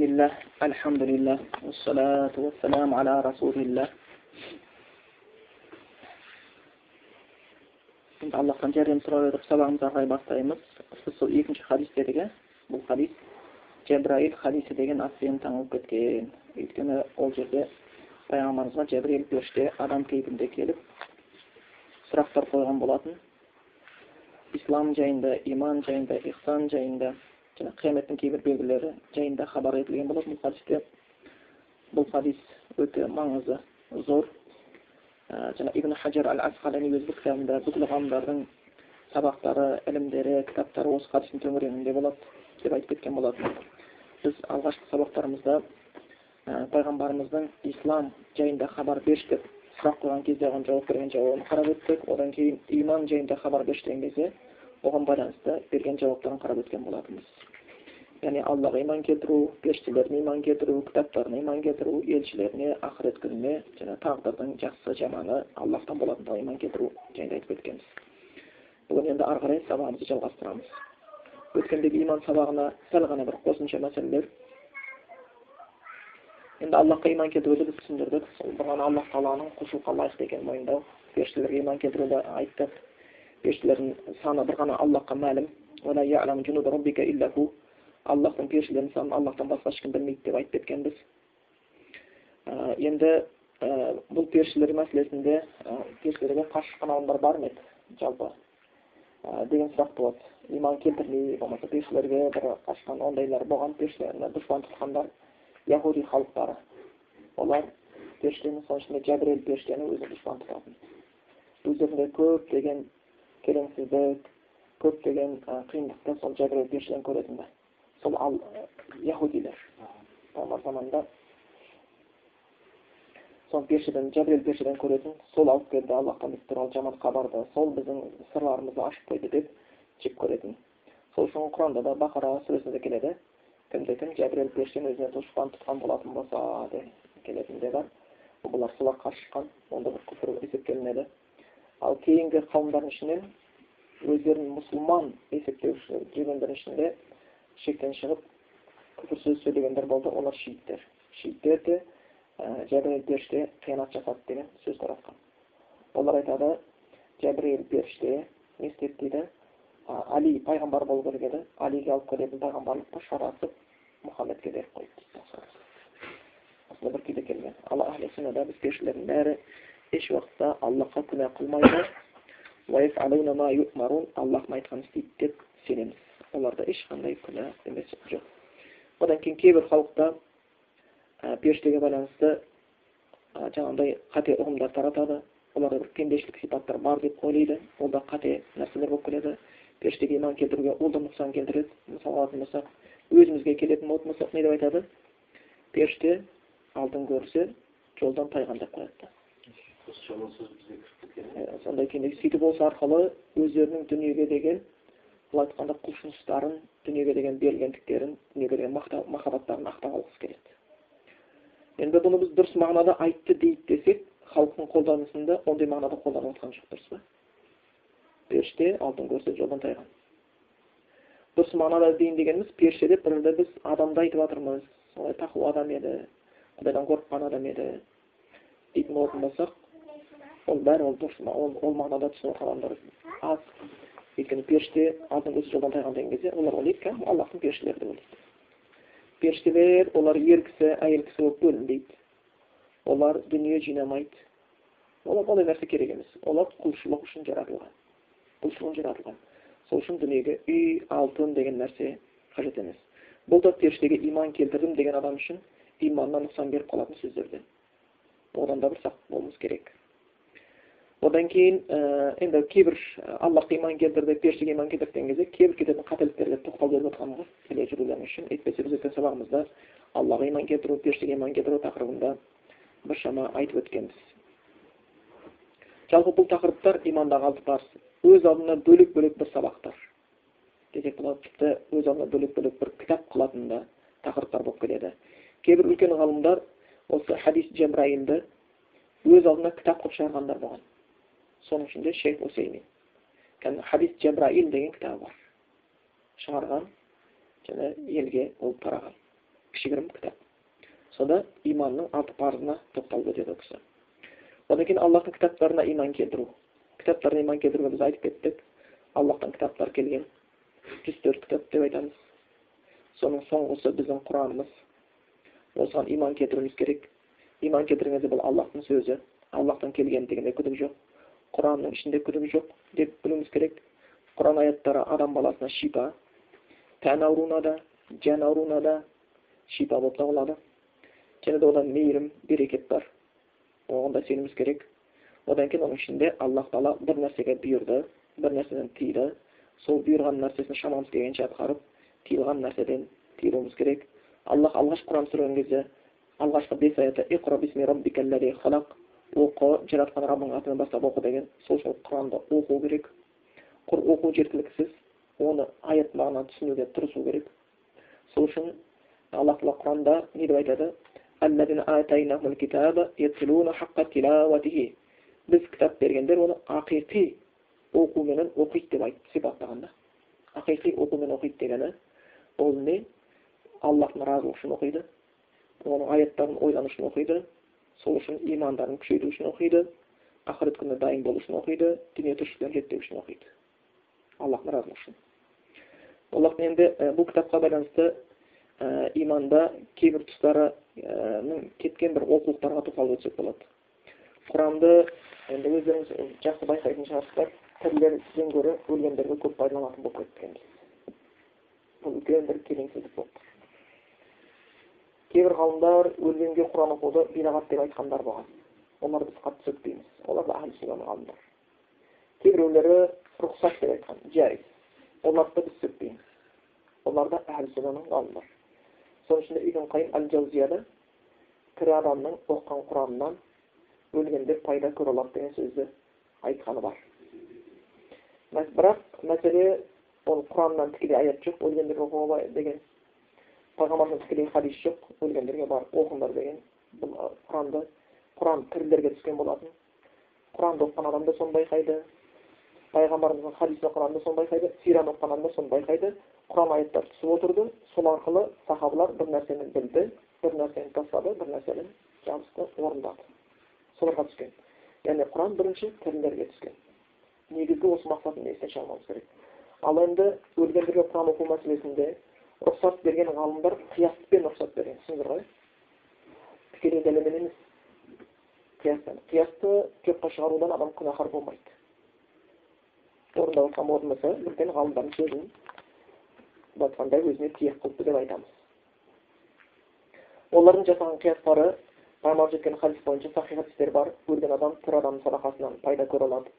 بسم الله الحمد لله والصلاة والسلام على رسول الله енді аллахтан жәрдем сұрап отырып сабағымызды ары қарай бастаймыз сіз сол екінші хадис дедік иә бұл хадис жәбраил хадисі деген атпен таңылып кеткен өйткені ол жерде пайғамбарымызға жәбірейіл періште адам кейпінде келіп сұрақтар қойған болатын ислам жайында иман жайында ихсан жайында және қияметтің кейбір белгілері жайында хабар етілген болады бұл хадисте бұл хадис өте маңызы зор жаңа ибн хаджар әл асқалани өз кітабында бүкіл ғалымдардың сабақтары ілімдері кітаптары осы хадистің төңірегінде болады деп айтып кеткен болатын біз алғашқы сабақтарымызда ә, пайғамбарымыздың ислам жайында хабар берші деп сұрақ қойған кезде оған жауап берген жауабын қарап өттік одан кейін иман жайында хабар берші деген кезде оған байланысты берген жауаптарын қарап өткен болатынбыз. Яғни аллаға иман келтіру періштелеріне иман келтіру кітаптарына иман келтіру елшілеріне ақырет күніне және тағдырдың жақсы жаманы аллахтан болатындығына иман келтіру жайында айтып кеткенбіз бүгін енді ары қарай сабағымызды жалғастырамыз. Өткендегі иман сабағына сәл ғана бір қосымша мәселелер. Енді аллахқа иман келтіруді біз түсіндірдік. Сол бір ғана аллах тағаланың құлшылыққа лайықты екенін мойындау періштелерге иман келтіруді айттық періштелердің саны бір ғана аллахқа мәлім аллахтың періштелерінің санын аллахтан басқа ешкім білмейді деп айтып кеткенбіз ә, енді ә, бұл періштелер мәселесінде ә, періштелерге қарсы шыққан адамдар бар ма еді жалпы ә, деген сұрақ болады иман келтірмей болмаса періштелерге бір қашқан ондайлар болған періштелеріне дұшпан тұтқандар яхуди халықтары олар періштені соның ішінде жәбірел періштені өзі дұшпан тұтатын өздерінде көптеген келеңсіздік көптеген қиындықты сол жәбірел періштеден көретін да сол ал яхудилер пайғамбар заманында сол періштеден жәбірел періштеден көретін сол алып келді аллахтан біз туралы жаман хабарды сол біздің сырларымызды ашып қойды деп жек көретін сол үшін құранда да бақара сүресінде келеді кімде кім жәбірел періштені өзіне дұшпан тұтқан болатын болса деп келетінде бар бұлар солар қарсы шыққан онда бір күпір есептелінеді ал кейінгі қауымдардың ішінен өздерін мұсылман есептеуші жүргендердің ішінде шектен шығып күпір сөз сөйлегендер болды. Олар шииттер. Шииттер де жәбірейіл періште қиянат жасады деген сөз таратқан. Олар айтады жәбірейіл періште не істеді дейді? Али пайғамбар болу керек еді. Алиге алып келетін пайғамбарлыққа шарасып мұхаммедке беріп қойды дейді осындай бір күйде келген. Ал ахли сүннада біз бәрі еш уақытта аллахқа күнә қылмайды. Аллахтың айтқанын істейді деп сенеміз оларда ешқандай күнә емес жоқ одан кейін кейбір халықта ә, періштеге байланысты ә, жаңағыдай қате ұғымдар таратады оларда бір пендешілік сипаттар бар деп ойлайды ол да қате нәрселер болып келеді періштеге иман келтіруге ол да нұқсан келтіреді мысалға алатын болсақ өзімізге келетін болатын болсақ не деп айтады періште алтын көрсе жолдан тайған деп қояды да сондай күйінде сөйтіп осы арқылы өздерінің дүниеге деген былай айтқанда құлшыныстарын дүниеге деген берілгендіктерін дүниеге деген махаббаттарын ақтап алғысы келеді енді бұны біз дұрыс мағынада айтты дейді десек халықтың қолданысында ондай мағынада қолданып жатқан жоқ дұрыс па періште алтын көрсе жолдан тайған дұрыс мағынада дейін дегеніміз періште деп бірінде біз адамды айтып жатырмыз солай тақуа адам еді құдайдан қорыққан адам еді дейтін болатын болсақ ол бәрі ол ол, мағынада түсініп адамдар аз. өйткені періште алтын көзі жолдан тайған деген кезде олар ойлайды кәдімгі аллахтың періштелері деп ойлайды. Періштелер олар ер кісі әйел кісі болып бөлінбейді. Олар дүние жинамайды. Оларға ондай нәрсе керек емес. Олар құлшылық үшін жаратылған. Құлшылық жаратылған. Сол үшін дүниеге үй алтын деген нәрсе қажет емес. Бұл да періштеге иман келтірдім деген адам үшін иманына нұқсан беріп қалатын сөздерден. Одан да бір сақ болуымыз керек. Одан кейін ә, енді кейбір аллахқа иман келтірді періштеге иман келтірді деген кезде кейбір кететін қателіктерге тоқталып беріп жатқанмын ғой келе жүрулерің үшін әйтпесе біз өткен сабағымызда аллаға иман келтіру періштеге иман келтіру тақырыбында біршама айтып өткенбіз жалпы бұл тақырыптар имандағы алты парыз өз алдына бөлек бөлек бір сабақтар десек болады тіпті өз алдына бөлек бөлек бір кітап қылатын да тақырыптар болып келеді кейбір үлкен ғалымдар осы хадис жәбраилді өз алдына кітап қылып шығарғандар болған соның ішінде шейх усеймин кәдімгі хадис жәбраил деген кітабы бар шығарған және елге ол тараған кішігірім кітап сонда иманның алты парызына тоқталып өтеді ол кісі одан кейін аллахтың кітаптарына иман келтіру кітаптарына иман келтіруге біз айтып кеттік аллахтан кітаптар келген жүз төрт кітап деп айтамыз соның соңғысы біздің құранымыз осыған иман келтіруіміз керек иман келтірген бұл аллахтың сөзі аллахтан келгендігінде күдік жоқ құранның ішінде күдік жоқ деп білуіміз керек құран аяттары адам баласына шипа тән ауруына да жан ауруына да шипа болып табылады және де одан мейірім берекет бар оған да сенуіміз керек одан кейін оның ішінде аллах тағала бір нәрсеге бұйырды бір нәрседен тыйды сол бұйырған нәрсесін шамамыз келгенше атқарып тыйылған нәрседен тыйылуымыз керек аллах алғаш құран түсірген кезде алғашқы бес аяты оқы жаратқан раббың атынан бастап оқы деген сол үшін құранды оқу керек. Құр оқу жеткіліксіз оны аят мағына түсінуге тырысу керек. Сол үшін алла тағала құранда не деп айтады? Біз кітап бергендер оны ақиқи оқуменен оқиды деп айтты сипаттағанда. Ақиқи оқумен оқиды дегені ол не? Аллахтың разылығы үшін оқиды оның аяттарын ойлану үшін оқиды сол үшін имандарын күшейту үшін оқиды ақырет күніне дайын болу үшін оқиды дүние тіршілікпен зерттеу үшін оқиды. Аллахтың разылығы үшін аллахтың енді бұл кітапқа байланысты ә, иманда кейбір тұстарының кеткен бір олқылықтарға тоқталып өтсек болады. Құранды енді өздеріңіз жақсы байқайтын шығарсыздар. Тірілерден гөрі өлгендерге көп пайдаланатын болып кеткен. Бұл үлкен бір келеңсіздік болып кейбір ғалымдар өлгенге құран оқуды бидағат деп айтқандар болған. Олар біз қатты сөкпейміз олар да ғалымдар кейбіреулері рұқсат деп айтқан жайыз оларды да біз сөкпейміз олар да ғалымдар соның ішінде ибн қайым әл жаузияда тірі адамның оқыған құранынан өлгендер пайда көре алады деген сөзді айтқаны бар. Бірақ мәселе ол құраннан тікелей аят жоқ өлгендерге оқуға деген пайғамбарымыз тікелей хадис жоқ өлгендерге барып оқыңдар деген бұл құранды құран тірілерге түскен болатын құранды оқыған адам да соны байқайды пайғамбарымыздың хадисін оқыған адам да соны байқайды сираны оқыған адам да соны байқайды құран аяттар түсіп отырды сол арқылы сахабалар бір нәрсені білді бір нәрсені тастады бір нәрсені жабысты орындады соларға түскен яғни құран бірінші тірілерге түскен негізгі осы мақсатын естен шығармауымыз керек ал енді өлгендерге құран оқу мәселесінде рұқсат берген ғалымдар қияспен рұқсат берген. Түсіндіңіздер ғой? Тікелей дәлелмен емес. Қияспен қиясты жоққа шығарудан адам күнәһар болмайды. Орындап жатқан болмаса бірден ғалымдардың сөзін былай айтқанда өзіне тиек қылыпты деп айтамыз. Олардың жасаған қиястары пайғамбар жеткен хадис бойынша сахи хадистер бар. Өлген адам тірі адамның садақасынан пайда көре алады.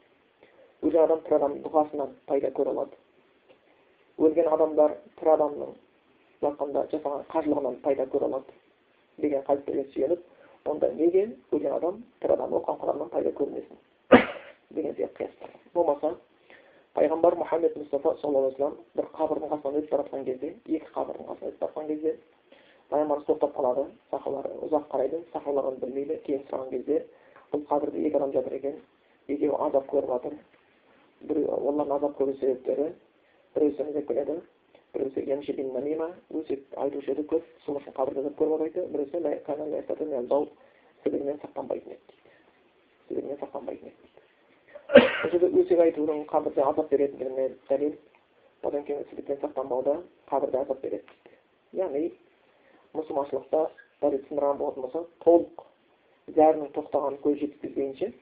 Өлген адам тірі адамның дұғасынан пайда көре алады. Өлген адамдар тірі адамның айтқанда жасаған қажылығынан пайда көре алады деген қасиеттерге сүйеніп онда неге өлген адам тірі адам оқыған құраннан пайда көрмесін деген сияқты қиястар болмаса пайғамбар мұхаммед мұстафа саллаллаху алейхи вассалам бір қабірдің қасынан өтіп бара жатқан кезде екі қабірдің қасынан өтіп бара жатқан кезде пайғамбарымыз тоқтап қалады сахабалар ұзақ қарайды сахабалар оны білмейді кейін сұраған кезде бұл қабірде екі адам жатыр екен екеуі азап көріп жатыр біреу олардың азап көру себептері біреусі деп келеді біреусі намима өсек айтушы еді көп үшін қабірде азап көріп атайды біреусі сақтанбайтын еді дейді сібірінен сақтанбайтын еді дейді бұл жерде өсек айтудың қабірде азап беретіндігіне дәлел одан кейін өсектен сақтанбауда қабірде азап береді дейді яғни мұсылманшылықта дәрет сындырған болатын болса толық зәрінің тоқтағанын көз жеткізбейінше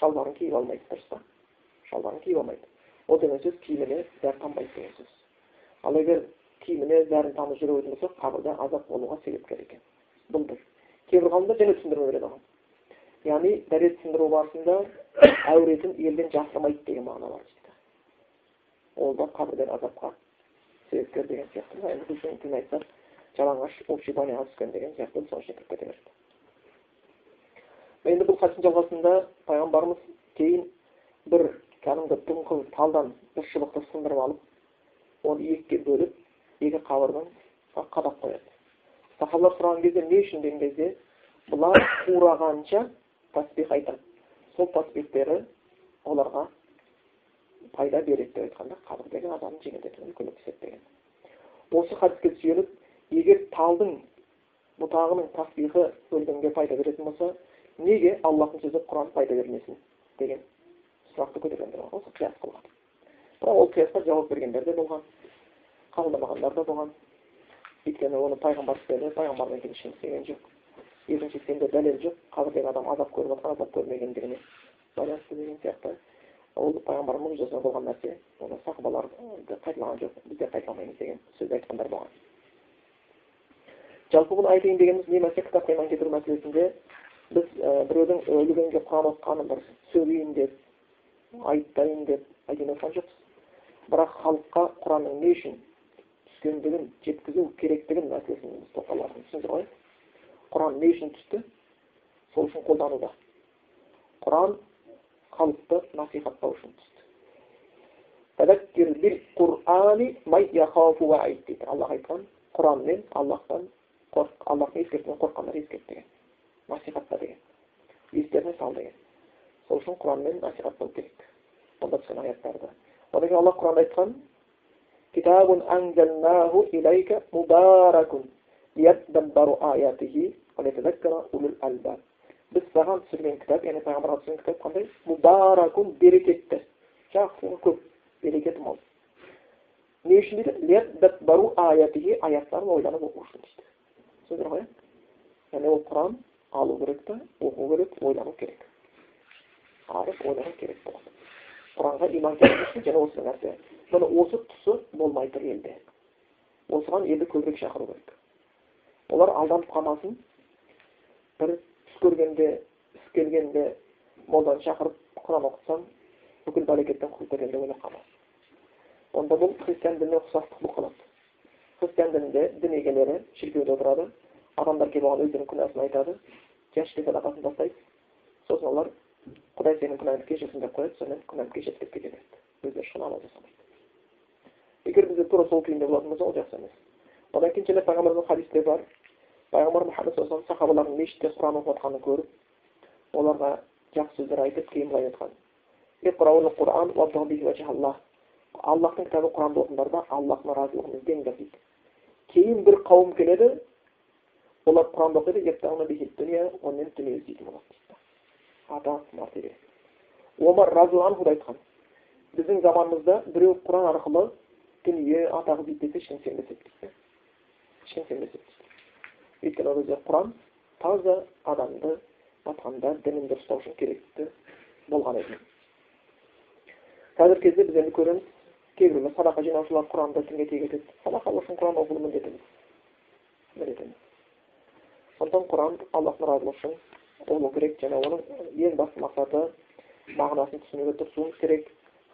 шалбарын киіп алмайды дұрыс па шалбарын киіп алмайды ол деген сөз киіміне зәр тамбайды деген сөз ал егер киіміне зәрін тамып жүре беретін болса қабірде азап болуға себепкер екен бұл бір кейбір ғалымдар және түсіндірме береді оған яғни дәрет түсіндіру барысында әуретін елден жасырмайды деген мағына бар дейді ол да қабірден азапқа себепкер деген сияқты енді біздің тілмен айтсақ жалаңаш общепанияға түскен деген сияқты соның ішіне кіріп кете береді енді бұл хадистің жалғасында пайғамбарымыз кейін бір кәдімгі дымқыл талдан бір шыбықты сындырып алып оны екіге бөліп екі қабырдан қадап қояды сахабалар сұраған кезде не үшін деген кезде бұлар қурағанша тасбих айтады сол тасбихтері оларға пайда береді деп айтқанда қабірдегі адамның жеңілдетуіне көмектеседі деген. Осы хадиске сүйеніп егер талдың бұтағының тасбихы өлгенге пайда беретін болса неге аллахтың сөзі құран пайда бермесін деген сұрақты көтергендер бар осы қияс қылған бірақ ол қиясқа жауап бергендер де болған қабылдамағандар да болған өйткені оны пайғамбар істеді пайғамбардан кейін ешкім істеген жоқ екінші сенде дәлел жоқ қазірдегі адам азап көріп жатқан азап көрмегендігіне байланысты деген сияқты ол пайғамбар мұғжизасында болған нәрсе оны сахабалар қайталаған жоқ біз де қайталамаймыз деген сөз айтқандар болған жалпы бұл айтайын дегеніміз не нәрсе кітапқа иман келтіру мәселесінде біз біреудің өлгенге құран оқығанын бір сөгейін деп айыптайын деп айтайын отқан жоқпыз бірақ халыққа құранның не үшін түскендігін жеткізу керектігін мәселесін біз тоқталып түсіндір ғой құран не үшін түсті? Сол үшін қолдануда. Құран халықты насихаттау үшін түсті. Аллах айтқан құранмен аллахтан қорқ аллахтың ескертуінен қорыққандар ескерт деген насихатта деген. Естеріне сал деген. Сол үшін құранмен насихаттау керек. Онда түскен аяттарды одан аллах құранда айтқан китабун анзалнаху илайка мубаракун лиядаббару аятихи біз саған түсірген кітап яғни пайғамбарға түсірген кітап қандай мубаракун берекетті жақсы көп берекеті үшін оқу ғой ол құран керек ойлану керек арif ойлану керек құранға иман келтіру үшін және осы нәрсе міне осы тұсы болмай тұр елде осыған елді көбірек шақыру керек олар алданып қалмасын бір түс көргенде іс келгенде молданы шақырып құран оқытсаң бүкіл бәлекеттен құтылып деп ойлап қалмасын онда бұл христиан дініне ұқсастық болып қалады христиан дінінде дін егелері шіркеуде отырады адамдар келіп оған өздерінің күнәсін айтады жәшік садақасын тастайды сосын олар құдай сенің күнәңді кешірсін деп қояды сонымен күнәні кешеді деп кете береді өздері ешқандай амал жасамайды егер бізде тура сол күйінде болатын болса ол жақсы емес одан кейін және пайғамбарымыздың хадисте бар пайғамбар мұхаммед саллаллаху сахабалардың мешітте құран оқып жатқанын көріп оларға жақсы сөздер айтып кейін былай айтқан аллахтың кітабы құранды оқыңдар да аллахтың разылығын іздеңдер дейді кейін бір қауым келеді олар құранды оқиды онымен дүние іздейтін болады дейді ата мәртебе омар разиаллаху айтқан біздің заманымызда біреу құран арқылы дүние атақ іздейді десе ешкім сенбес еді дейді ешкім сенбес еді өйткені ол кезде құран таза адамды батқанда дінін ұстау үшін керекті болған еді. Қазіргі кезде біз енді көреміз кейбіреулер садақа жинаушылар құранды тілге тиек етеді. Садақа үшін құран оқуды міндет емес міндет емес сондықтан құран аллахтың разылығы үшін оқылу керек және оның ең басты мақсаты мағынасын түсінуге тырысуымыз керек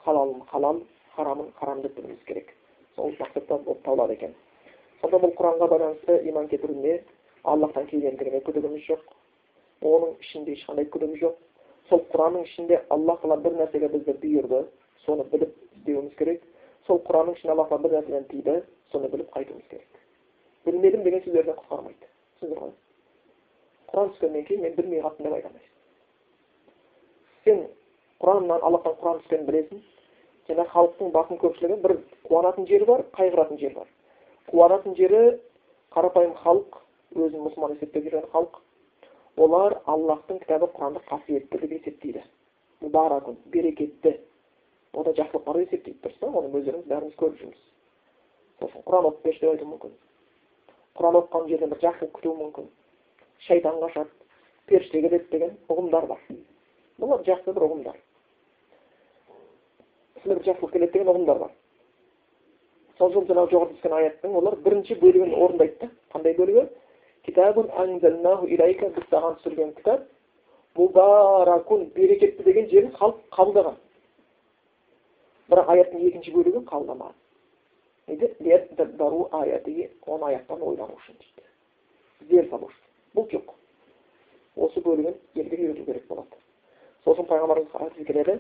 халалын халал харамын харам деп білуіміз керек сол мақсатта болып табылады екен сонда бұл құранға байланысты иман келтіру не аллахтан келгендігіне күдігіміз жоқ оның ішінде ешқандай күдік жоқ сол құранның ішінде аллах тағала бір нәрсеге бізді бұйырды соны біліп істеуіміз керек сол құранның ішінде алла тағала бір нәрседен тыйды соны біліп қайтуымыз керек білмедім деген сөздерден құтқармайды түсіндіңдер ғой құран түскеннен кейін мен білмей қалыппын деп айта алмайсың сен құраннан аллахтан құран түскенін білесің және халықтың басым көпшілігі бір қуанатын жері бар қайғыратын жері бар қуанатын жері қарапайым халық өзін мұсылман есептеп жүрген халық олар аллахтың кітабы құранды қасиетті деп есептейді мұбаракун берекетті ода жақсылық бар деп есептейді дұрыс па оны өздеріңіз бәріміз көріп жүрміз сосын құран оқып берші деп айтуы мүмкін құран оқыған жерден бір жақсылық күтуі мүмкін шайтан қашады періште келеді деген ұғымдар бар бұлар жақсы бір ұғымдар бір жақсылық келеді деген ұғымдар бар сол жол жаңағы жоғарыда түскен аяттың олар бірінші бөлігін орындайды да қандай бөлігі китабун біз саған түсірген кітап мубаракун берекетті деген жерін халық қабылдаған бірақ аяттың екінші бөлігін қабылдамаған неге оны аяттан ойлану үшін дейді зер салу үшін бұл жоқ осы бөлігін елге үйрету керек болады сосын пайғамбарымыз келеді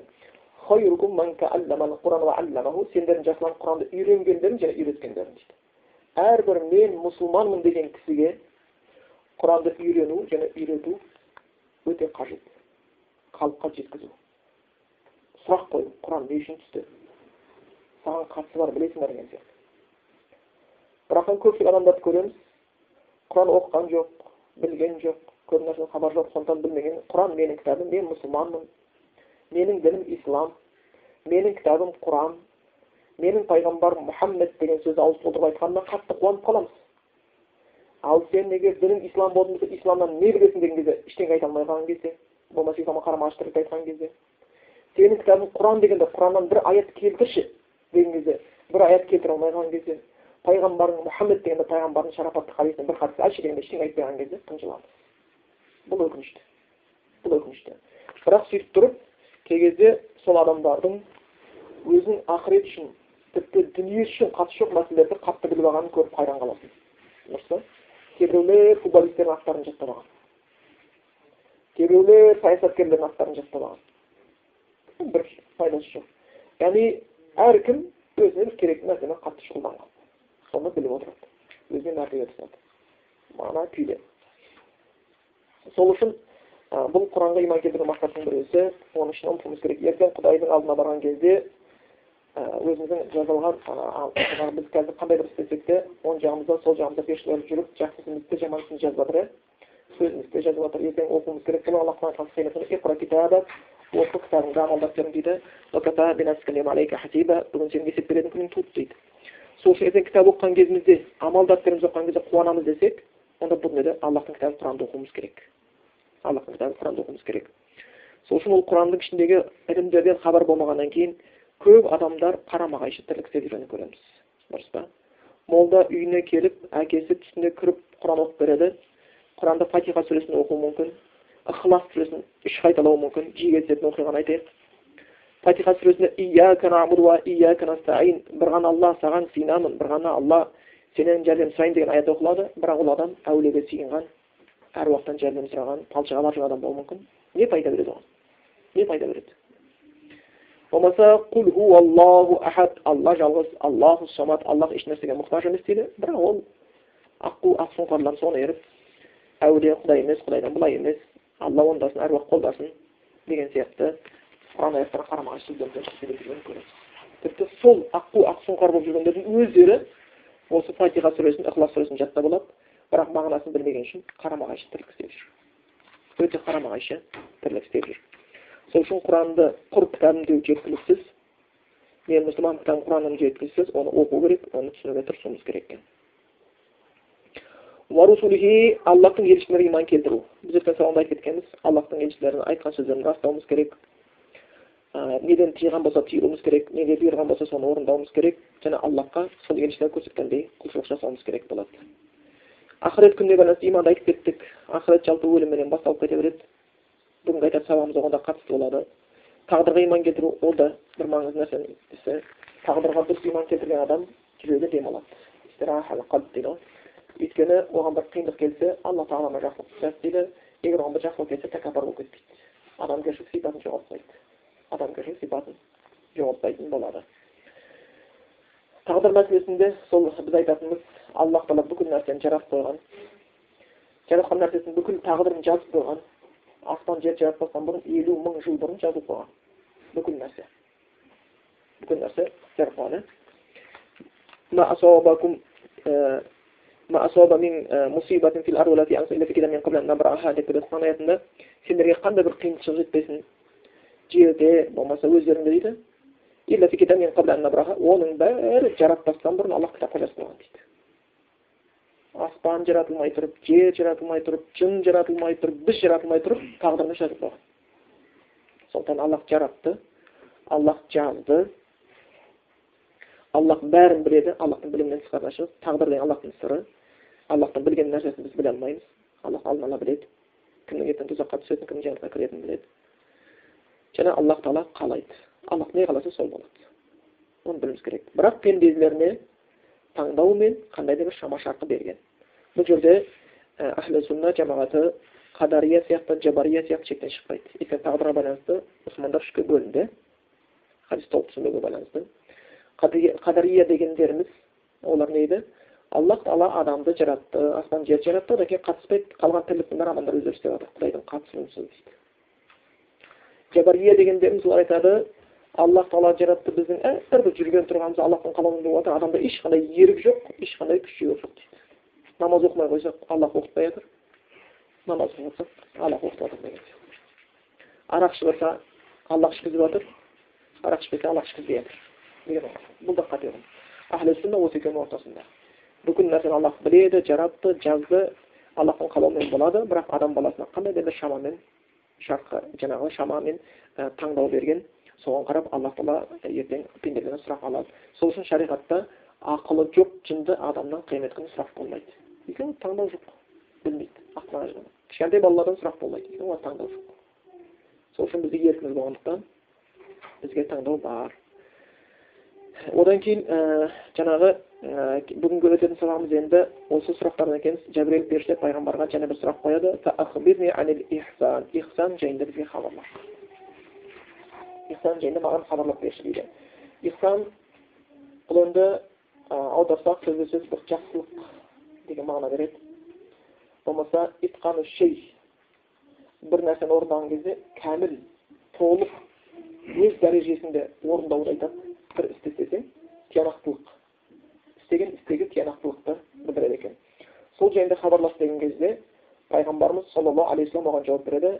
сендердің жақсылан құранды үйренгендерің және үйреткендерің дейді әрбір мен мұсылманмын деген кісіге құранды үйрену және үйрету өте қажет халыққа жеткізу сұрақ қою құран не үшін түсті саған қатысы бар білесің ба деген сияқты бірақ көпшілік адамдарды көреміз құран оқыған жоқ білген жоқ көп нәрседен хабар жоқ сондықтан білмеген құран менің кітабым мен мұсылманмын менің дінім ислам менің кітабым құран менің пайғамбарым мұхаммед деген сөзді ауыз толтырып айтқанына қатты қуанып қаламыз ал сен егер дінің ислам болатын болса исламнан не білесің деген кезде ештеңе айта алмай қалған кезде болмаса исламға қарама қайшы тірлікті айтқан кезде сенің кітабың құран дегенде құраннан бір аят келтірші деген кезде бір аят келтіре алмай қалған кезде пайғамбарың мұхаммед дегенде пайғамбардың шарапатты хадисінен бір хадис айтшы дегенде ештеңе айтпай қалған кезде қынжыламыз бұл өкінішті бұл өкінішті бірақ сөйтіп тұрып кей кезде сол адамдардың өзінің ақырет үшін тіпті дүние үшін қатысы жоқ мәселелерді қатты біліп алғанын көріп қайран қаласың дұрыс па кейбіреулер футболистердің аттарын жаттап алған кейбіреулер саясаткерлердің аттарын жаттап алған бір пайдасы жоқ яғни әркім өзіне бір керекті нәрсемен қатты шұғылданған соны біліп отырады өзіне мәртебе түсінеді мана күйде сол үшін бұл құранға иман келтірудің мақсатының бір өзі оның үшін ұмытуымыз керек ертең құдайдың алдына барған кезде өзіміздің жазылған біз қазір қандай бір істесек те оң жағымызда сол жағымызда періштелер жүріп жақсы ісімізді жаман ісімізді жазып жатыр иә сөзімізді жазып жатыр ертең оқуымыз керек бұл алла тағала оқы кітабыңды амалдап жүрің дейді бүгін сенің есеп беретін күнің туды дейді сол ертең кітап оқыған кезімізде амалдап дәптеріміз оқыған кезде қуанамыз десек онда бұл дүниеде аллахтың кітабын құранды оқуымыз керек. Аллахтың кітабын құранды оқуымыз керек. Сол үшін ол құранның ішіндегі ілімдерден хабар болмағаннан кейін көп адамдар қарама қайшы тірлік істеп жүргенін көреміз. Дұрыс па? Молда үйіне келіп әкесі түсіне кіріп құран оқып береді. Құранда фатиха сүресін оқуы мүмкін. Ықылас сүресін үш қайталауы мүмкін. Жиі кездесетін оқиғаны айтайық. Фатиха сүресінде бір ғана алла саған сыйынамын бір ғана алла сенен жәрдем сұрайын деген аят оқылады бірақ ол адам әулиеге сыйынған әруақтан жәрдем сұраған палшыға адам болуы мүмкін не пайда береді оған не пайда береді болмаса құл ху аллаху ахад алла жалғыз аллаху самат аллах ешнәрсеге мұқтаж емес дейді бірақ ол аққу ақсұңқарлар соны еріп әулие құдай емес құдайдан былай емес алла ондасын әруақ қолдасын деген сияқты құран аяттарға қарама қайшы тіпті сол аққу ақсұңқар болып жүргендердің өздері осы фатиха сүресін ықылас сүресін жаттап алады бірақ мағынасын білмеген үшін қарама қайшы тірлік істеп жүр өте қарама қайшы тірлік істеп жүр сол үшін құранды құр кітабым жеткіліксіз мен мұсылман кітабым құраным жеткіліксіз оны оқу керек оны түсінуге тырысуымыз керек екен аллахтың елшілеріне иман келтіру біз өткен сабақта айтып кеткенбіз аллахтың елшілерінің айтқан сөздерін растауымыз керек неден тыйған болса тыйылуымыз керек неге бұйырған болса соны орындауымыз керек және аллахқа сол елшілер көрсеткендей құлшылық жасауымыз керек болады. Ақырет күніне байланысты иманды айтып кеттік. Ақырет жалпы өлімменен басталып кете береді. Бүгінгі айтатын сабағымыз оған да қатысты болады. Тағдырға иман келтіру ол да бір маңызды нәрсенің ісі тағдырға дұрыс иман келтірген адам жүрегі демалады. Өйткені оған бір қиындық келсе алла тағала жақсылық түсіреді дейді. Егер оған бір жақсылық келсе тәкаппар болып кетпейді. Адамгершілік сипатын жоғалтпайды. Адамгершілік сипатын жоғалтпайтын болады. Тағдыр мәселесінде сол біз айтатынымыз аллах тағала бүкіл нәрсені жаратып қойған. Жаратқан нәрсесін бүкіл тағдырын жазып қойған. Аспан жерді жаратпастан бұрын елу мың жыл бұрын жазылып қойған. Бүкіл нәрсе. Бүкіл нәрсе жаратып қойған иә сендерге қандай бір қиыншылық жетпесін жерде болмаса өздеріңде дейді. Оның бәрі жаратпастан бұрын аллах кітапқа жазып қойған дейді. Аспан жаратылмай тұрып жер жаратылмай тұрып жын жаратылмай тұрып біз жаратылмай тұрып тағдырды жазып қойған сондықтан аллах жаратты аллах жазды. Аллах бәрін біледі аллахтың білімінен тысқарына шығып тағдыр деген аллахтың сыры. Аллахтың білген нәрсесін біз біле алмаймыз. Аллах алдын ала біледі. Кімнің ертең тұзаққа түсетінін кімнің жәннатқа кіретінін біледі. Және аллах тағала қалайды аллах не қаласа сол болады оны білуіміз керек бірақ пенделеріне таңдау мен қандай да бір шама шарқы берген бұл жерде әхлі сүнна жамағаты қадария сияқты жабария сияқты шектен шықпайды өйткені тағдырға байланысты мұсылмандар үшке бөлінді хадис толық түсінбеуге байланысты қадария дегендеріміз олар не еді аллах тағала адамды жаратты аспан жерді жаратты одан кейін қатыспайды қалған тірліктің бәрі адамдар өздері істеп жатыр құдайдың қатысуынсыз дейді жабария дегендеріміз олар айтады аллах тағала жаратты біздің әрбір жүрген тұрғанымыз аллахтың қалауымен болып жатыр адамда ешқандай ерік жоқ ешқандай күш жігер жоқ дейді намаз оқымай қойсақ аллах оқытпай жатыр намаз оқысақ аллах оқытып жатыр деген арақ ішіп жатса аллах ішкізіп жатыр арақ ішпесе аллах ішкізбей жатыр деген бұл да қате ұғым ахлі сүнна осы екеуінің ортасында бүкіл нәрсені аллах біледі жаратты жазды аллахтың қалауымен болады бірақ адам баласына қандай да бір шамамен шартқа жаңағы шамамен ә, таңдау берген соған қарап аллах тағала ертең пенделерден сұрақ алады сол үшін шариғатта ақылы жоқ жынды адамнан қиямет күні сұрақ болмайды өйткені таңдау жоқ білмейді кішкентай балалардан сұрақ болмайды өйткені олар таңдау жоқ сол үшін бізде еркіміз болғандықтан бізге таңдау бар одан кейін ә, жаңағы ә, бүгінгі өтетін сұрағымыз енді осы сұрақтардан кейін жәбірел періште пайғамбарға және бір сұрақ қояды. Ихсан. Жайында бізге хабарла ихсан жайында маған хабарлап берші дейді. Ихсан бұл енді аударсақ сөзбе сөз бір жақсылық деген мағына береді. Болмаса итқаны шей. Бір нәрсені орындаған кезде кәміл толық өз дәрежесінде орындауды айтады. Бір істі істесең тиянақтылық істеген істегі тиянақтылықты білдіреді екен сол жайында хабарлас деген кезде пайғамбарымыз саллаллаху алейхи вассалам оған жауап береді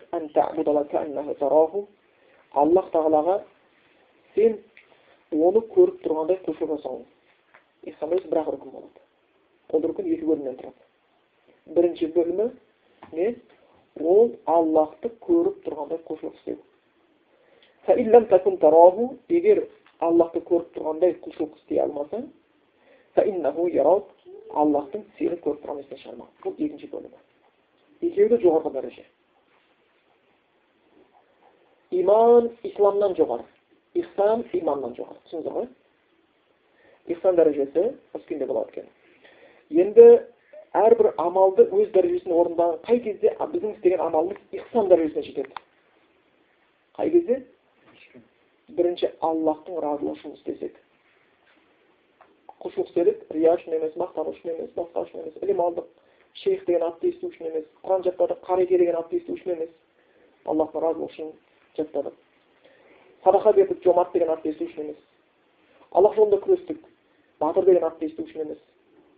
аллах тағалаға сен оны көріп тұрғандай құлшылық жасауың бір ақ рүкін болады ол рүкін екі бөлімнен тұрады бірінші бөлімі не ол аллахты көріп тұрғандай құлшылық істеу егер аллахты көріп тұрғандай құлшылық істей алмасаң аллахтың сені көріп тұрған есіне шығармау бұл екінші бөлімі екеуі де жоғарғы дәреже иман исламнан жоғары ихсан иманнан жоғары түсіндіңіздер ғой ихсан дәрежесі осы күйінде болады екен енді әрбір амалды өз дәрежесіне орындаған қай кезде біздің істеген амалымыз ихсан дәрежесіне жетеді қай кезде? Бірінші аллахтың разылығы үшін істесек құлшылық істедік рия үшін емес мақтану үшін емес басқа үшін емес ілім алдық шейх деген атты есту үшін емес құран жаттадық қареке деген атты есту үшін емес аллахтың разылығы үшін жаттадық садақа бердік жомарт деген атты есту үшін емес аллах жолында күрестік батыр деген атты есту үшін емес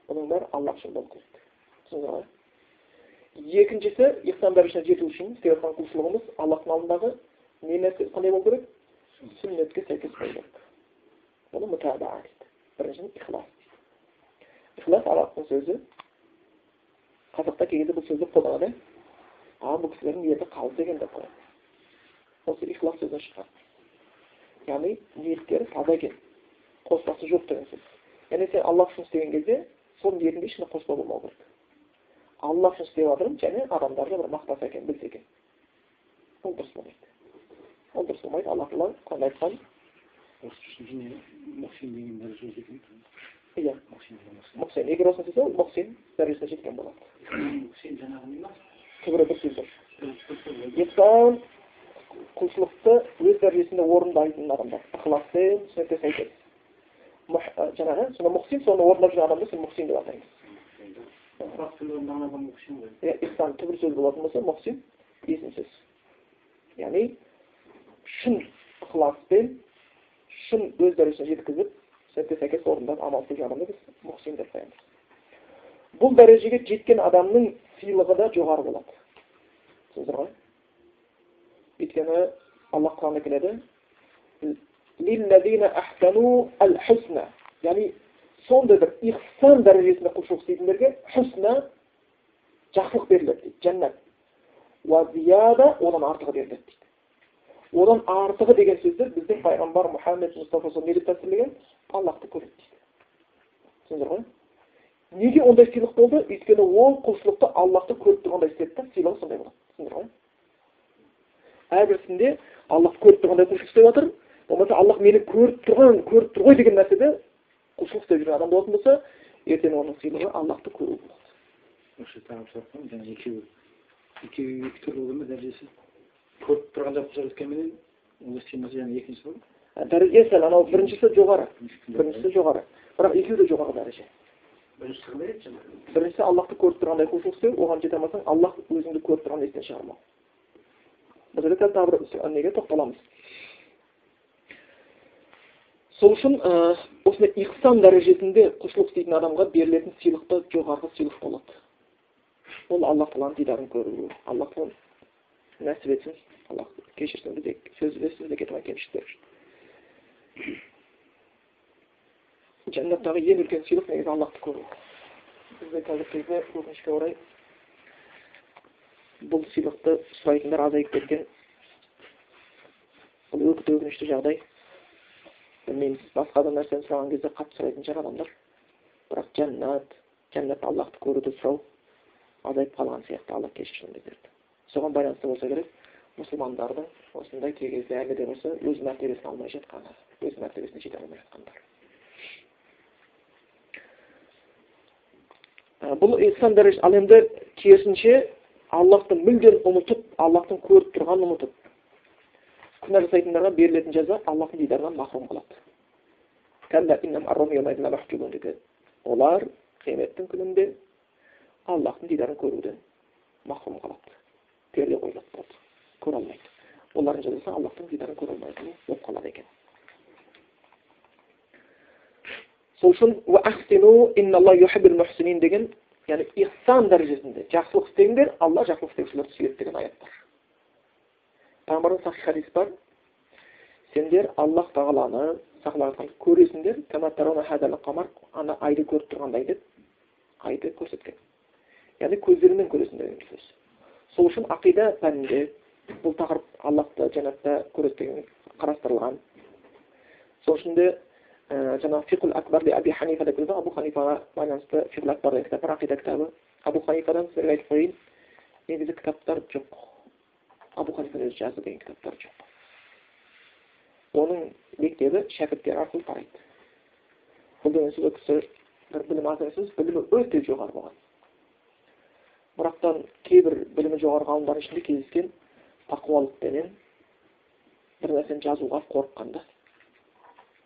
бұның бәрі аллах үшін керек түсіндіңіздер ғой екіншісі ихсан дәрежесіне жету үшін істеп жатқан құлшылығымыз аллахтың алдындағы не нәрсе қандай болу керек сәйкес болу керек бұны мұтаба дейді біріншіден ихлас дейді ихлас арабтың сөзі қазақта кей кезде бұл сөзді қолданады а бұл кісілердің ниеті қалды екен деп қояды осы ихлас сөзінен шыққан яғни ниеттері таза екен қоспасы жоқ деген сөз яғни сен аллах үшін істеген кезде сол ниетіңде ешқандай қоспа болмау керек аллах үшін істеп жатырмын және адамдарды бір мақтаса екен білсе екен ол дұрыс болмайды мұхсин егер дәрежесіне жеткен болады бір ислам құлшылықты өз дәрежесінде орындайтын адамдар ықыласпен сүннетке сәйкес жаңағы сонда соны орындап жүрген адамды сен деп атаймыз иә ихсан түбір сөз болатын болса мұхсин есім сөз яғни шын ықыласпен шын өз дәрежесіне жеткізіп сүннетке сәйкес орындап амал істеген адамды біз мұхсин деп қоямыз бұл дәрежеге жеткен адамның сыйлығы да жоғары болады. Түсіндіңіздер ғой? Өйткені аллах құранда келеді. Яғни сондай бір ихсан дәрежесінде құлшылық істейтіндерге хусна жақсылық беріледі дейді жәннат одан артығы беріледі дейді. Одан артығы деген сөзді біздің пайғамбар мұхаммед мұстафа не деп тәпсірлеген аллахты көреді дейді түсіндіңіздер ғой неге ондай сыйлық болды өйткені ол құлшылықты аллахты көріп тұрғандай істеді да сыйлығы сондай болады түсіндіңіздер ғой әрбірісінде аллахты көріп тұрғандай құлшылық істеп жатыр болмаса аллах мені көріп тұрған көріп тұр ғой деген нәрседе құлшылық істеп жүрген адам болатын болса ертең оның сыйлығы аллахты көру болады осы екеуі екеуі екі түрлі болады ма дәрежесі көріп сыймаса жаңағы екіншісі ғой дәрежесі анау біріншісі жоғары. біріншісі жоғары. Бірақ екеуі де жоғары дәреже біріншісі қандай аллахты көріп тұрғандай құлшылық істеу оған жете алмасаң аллах өзіңді көріп тұрған естен шығармау бұл жерде қазір тағы бір неге тоқталамыз? Сол үшін осындай ихсан дәрежесінде құлшылық істейтін адамға берілетін сыйлық та жоғарғы сыйлық болады. Ол алла тағаланың дидарын көру алла нәсіп етсін алла кешірсін бізде сөз сөзде кетіп кемшіліктер жәннаттағы ең үлкен сыйлық негізі аллахты көру бізде қазіргі кезде өкінішке орай бұл сыйлықты сұрайтындар азайып кеткен бұл өте өкінішті жағдай білмейміз басқа да нәрсені сұраған кезде қатты сұрайтын шығар адамдар бірақ жәннат жәннат аллахты көруді сұрау азайып қалған сияқты алла кешірсін біздерді соған байланысты болса керек мұсылмандардың осындай кей кезде әлі де болса өз мәртебесін алмай жатқаны өз мәртебесіне жете алмай жатқандар. Бұл ihsan дәрежесі ал енді керісінше аллахты мүлдем ұмытып аллахтың көріп тұрғанын ұмытып күнә жасайтындарға берілетін жаза аллахтың дидарынан махрұм қылады. Олар қияметтің күнінде аллахтың дидарын көруден махрұм қалады көре алмайды олардың жазасы аллахтың дидарын көре алмайтын болып қалады екен сол үшін деген яғни ихсан дәрежесінде жақсылық істеңдер алла жақсылық істеушілерді сүйеді деген аят бар пайғамбардан сахих хадис бар сендер аллах тағаланы көресіңдер айды көріп тұрғандай деп айды көрсеткен яғни көздеріңмен көресіңдер деген сөз сол үшін ақида пәнінде бұл тақырып аллахты жәннатта көреді деген қарастырылған. Сол үшін де жаңағы деп келеді абу кітабы. Абу ханифадан сіздерге айтып қояйын негізі кітаптар жоқ. Абу ханифаның өзі жазды деген кітаптар жоқ. Оның мектебі шәкірттері арқылы тарайды бұл деген сөз ол кісі бір білім аз емес білімі өте жоғары болған. Бірақтан кейбір білімі жоғары ғалымдардың ішінде кездескен тақуалықпенен бір нәрсені жазуға қорыққан да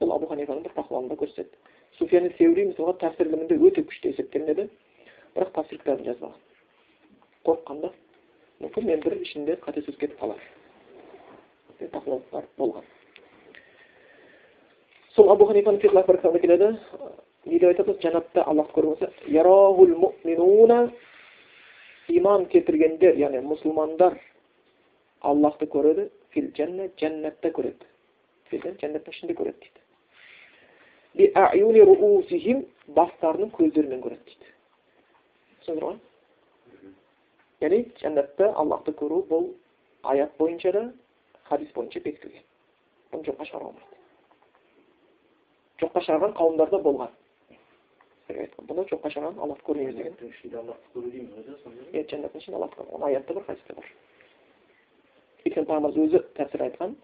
бұл абу ханифаның бір тақуалығын да көрсетеді суфиян сеури мысалға тәпсір ілімінде өте күшті есептелінеді бірақ тәпсір кітабын жазбаған қорыққан да мүмкін мен бір ішінде қате сөз кетіп қалар тақуалықтар болған сол абу ханифаның акбар кітабында келеді не деп айтады жәннатта аллахты көрген болса иман келтіргендер яғни мұсылмандар аллахты көреді фил жәннат жәннатта көреді жәннаттың ішінде көреді дейді бастарының көздерімен көреді дейді түсіндіңіздер ғой яғни жәннатта аллахты көру бұл аят бойынша да хадис бойынша бекітілген бұны жоққа шығаруға болмайды жоққа шығарған қауымдар да болған бұны жоққа шығарған аллахты көрмейміз деген иә жәннаттың ішінде аллахты көру оны аятта бар хадисте бар өйткені пайғамбарымыз өзі тәпсір айтқан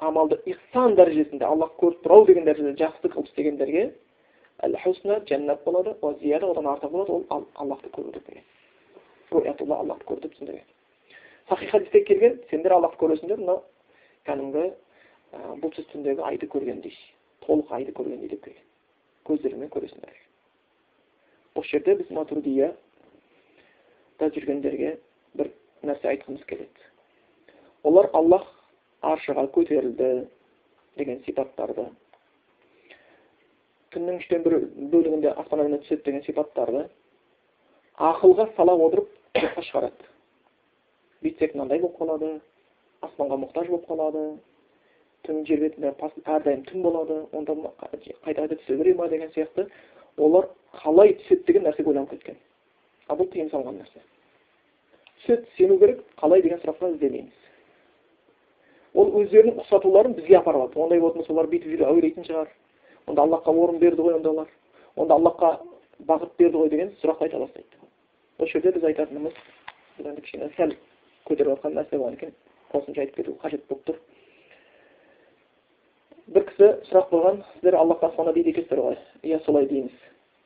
амалды ихсан дәрежесінде аллах көріп тұр ау деген дәрежеде жақсы қылып істегендерге әл хусна жәннат болады одан артық болады ол аллахты көру деп деген руятулла аллахты көр деп түсіндірген сахи хадисте келген сендер аллахты көресіңдер мынау кәдімгі бұлтсыз түндегі айды көргендей толық айды көргендей деп келген көздеріңмен көресіңдер осы жерде біз матурдияда жүргендерге бір нәрсе айтқымыз келеді олар аллах аршыға көтерілді деген сипаттарды күннің үштен бір бөлігінде аспаннан түседі деген сипаттарды ақылға сала отырып жоққа шығарады бүйтсек мынандай болып қалады аспанға мұқтаж болып қалады түн жер бетінде әрдайым түн болады онда қайта қайта түсе бере ма деген сияқты. Олар қалай түседі деген нәрсеге ойланып кеткен. Ал бұл тыйым салған нәрсе. Түседі сену керек қалай деген сұраққа іздемейміз. Ол өздерінің ұқсатуларын бізге апарып алады. Ондай болатын болса олар бүйтіп жүре әуелейтін шығар. Онда аллахқа орын берді ғой онда олар. Онда аллахқа бағыт берді ғой деген сұрақты айта бастайды. Осы жерде біз айтатынымыз бұл енді кішкене сәл көтеріп жатқан нәрсе болған екен. Қосымша айтып кету қажет болып тұр. Кісі сұрақ қойған сіздер аллахқа аспанда дейді екенсіздер ғой. Иә солай дейміз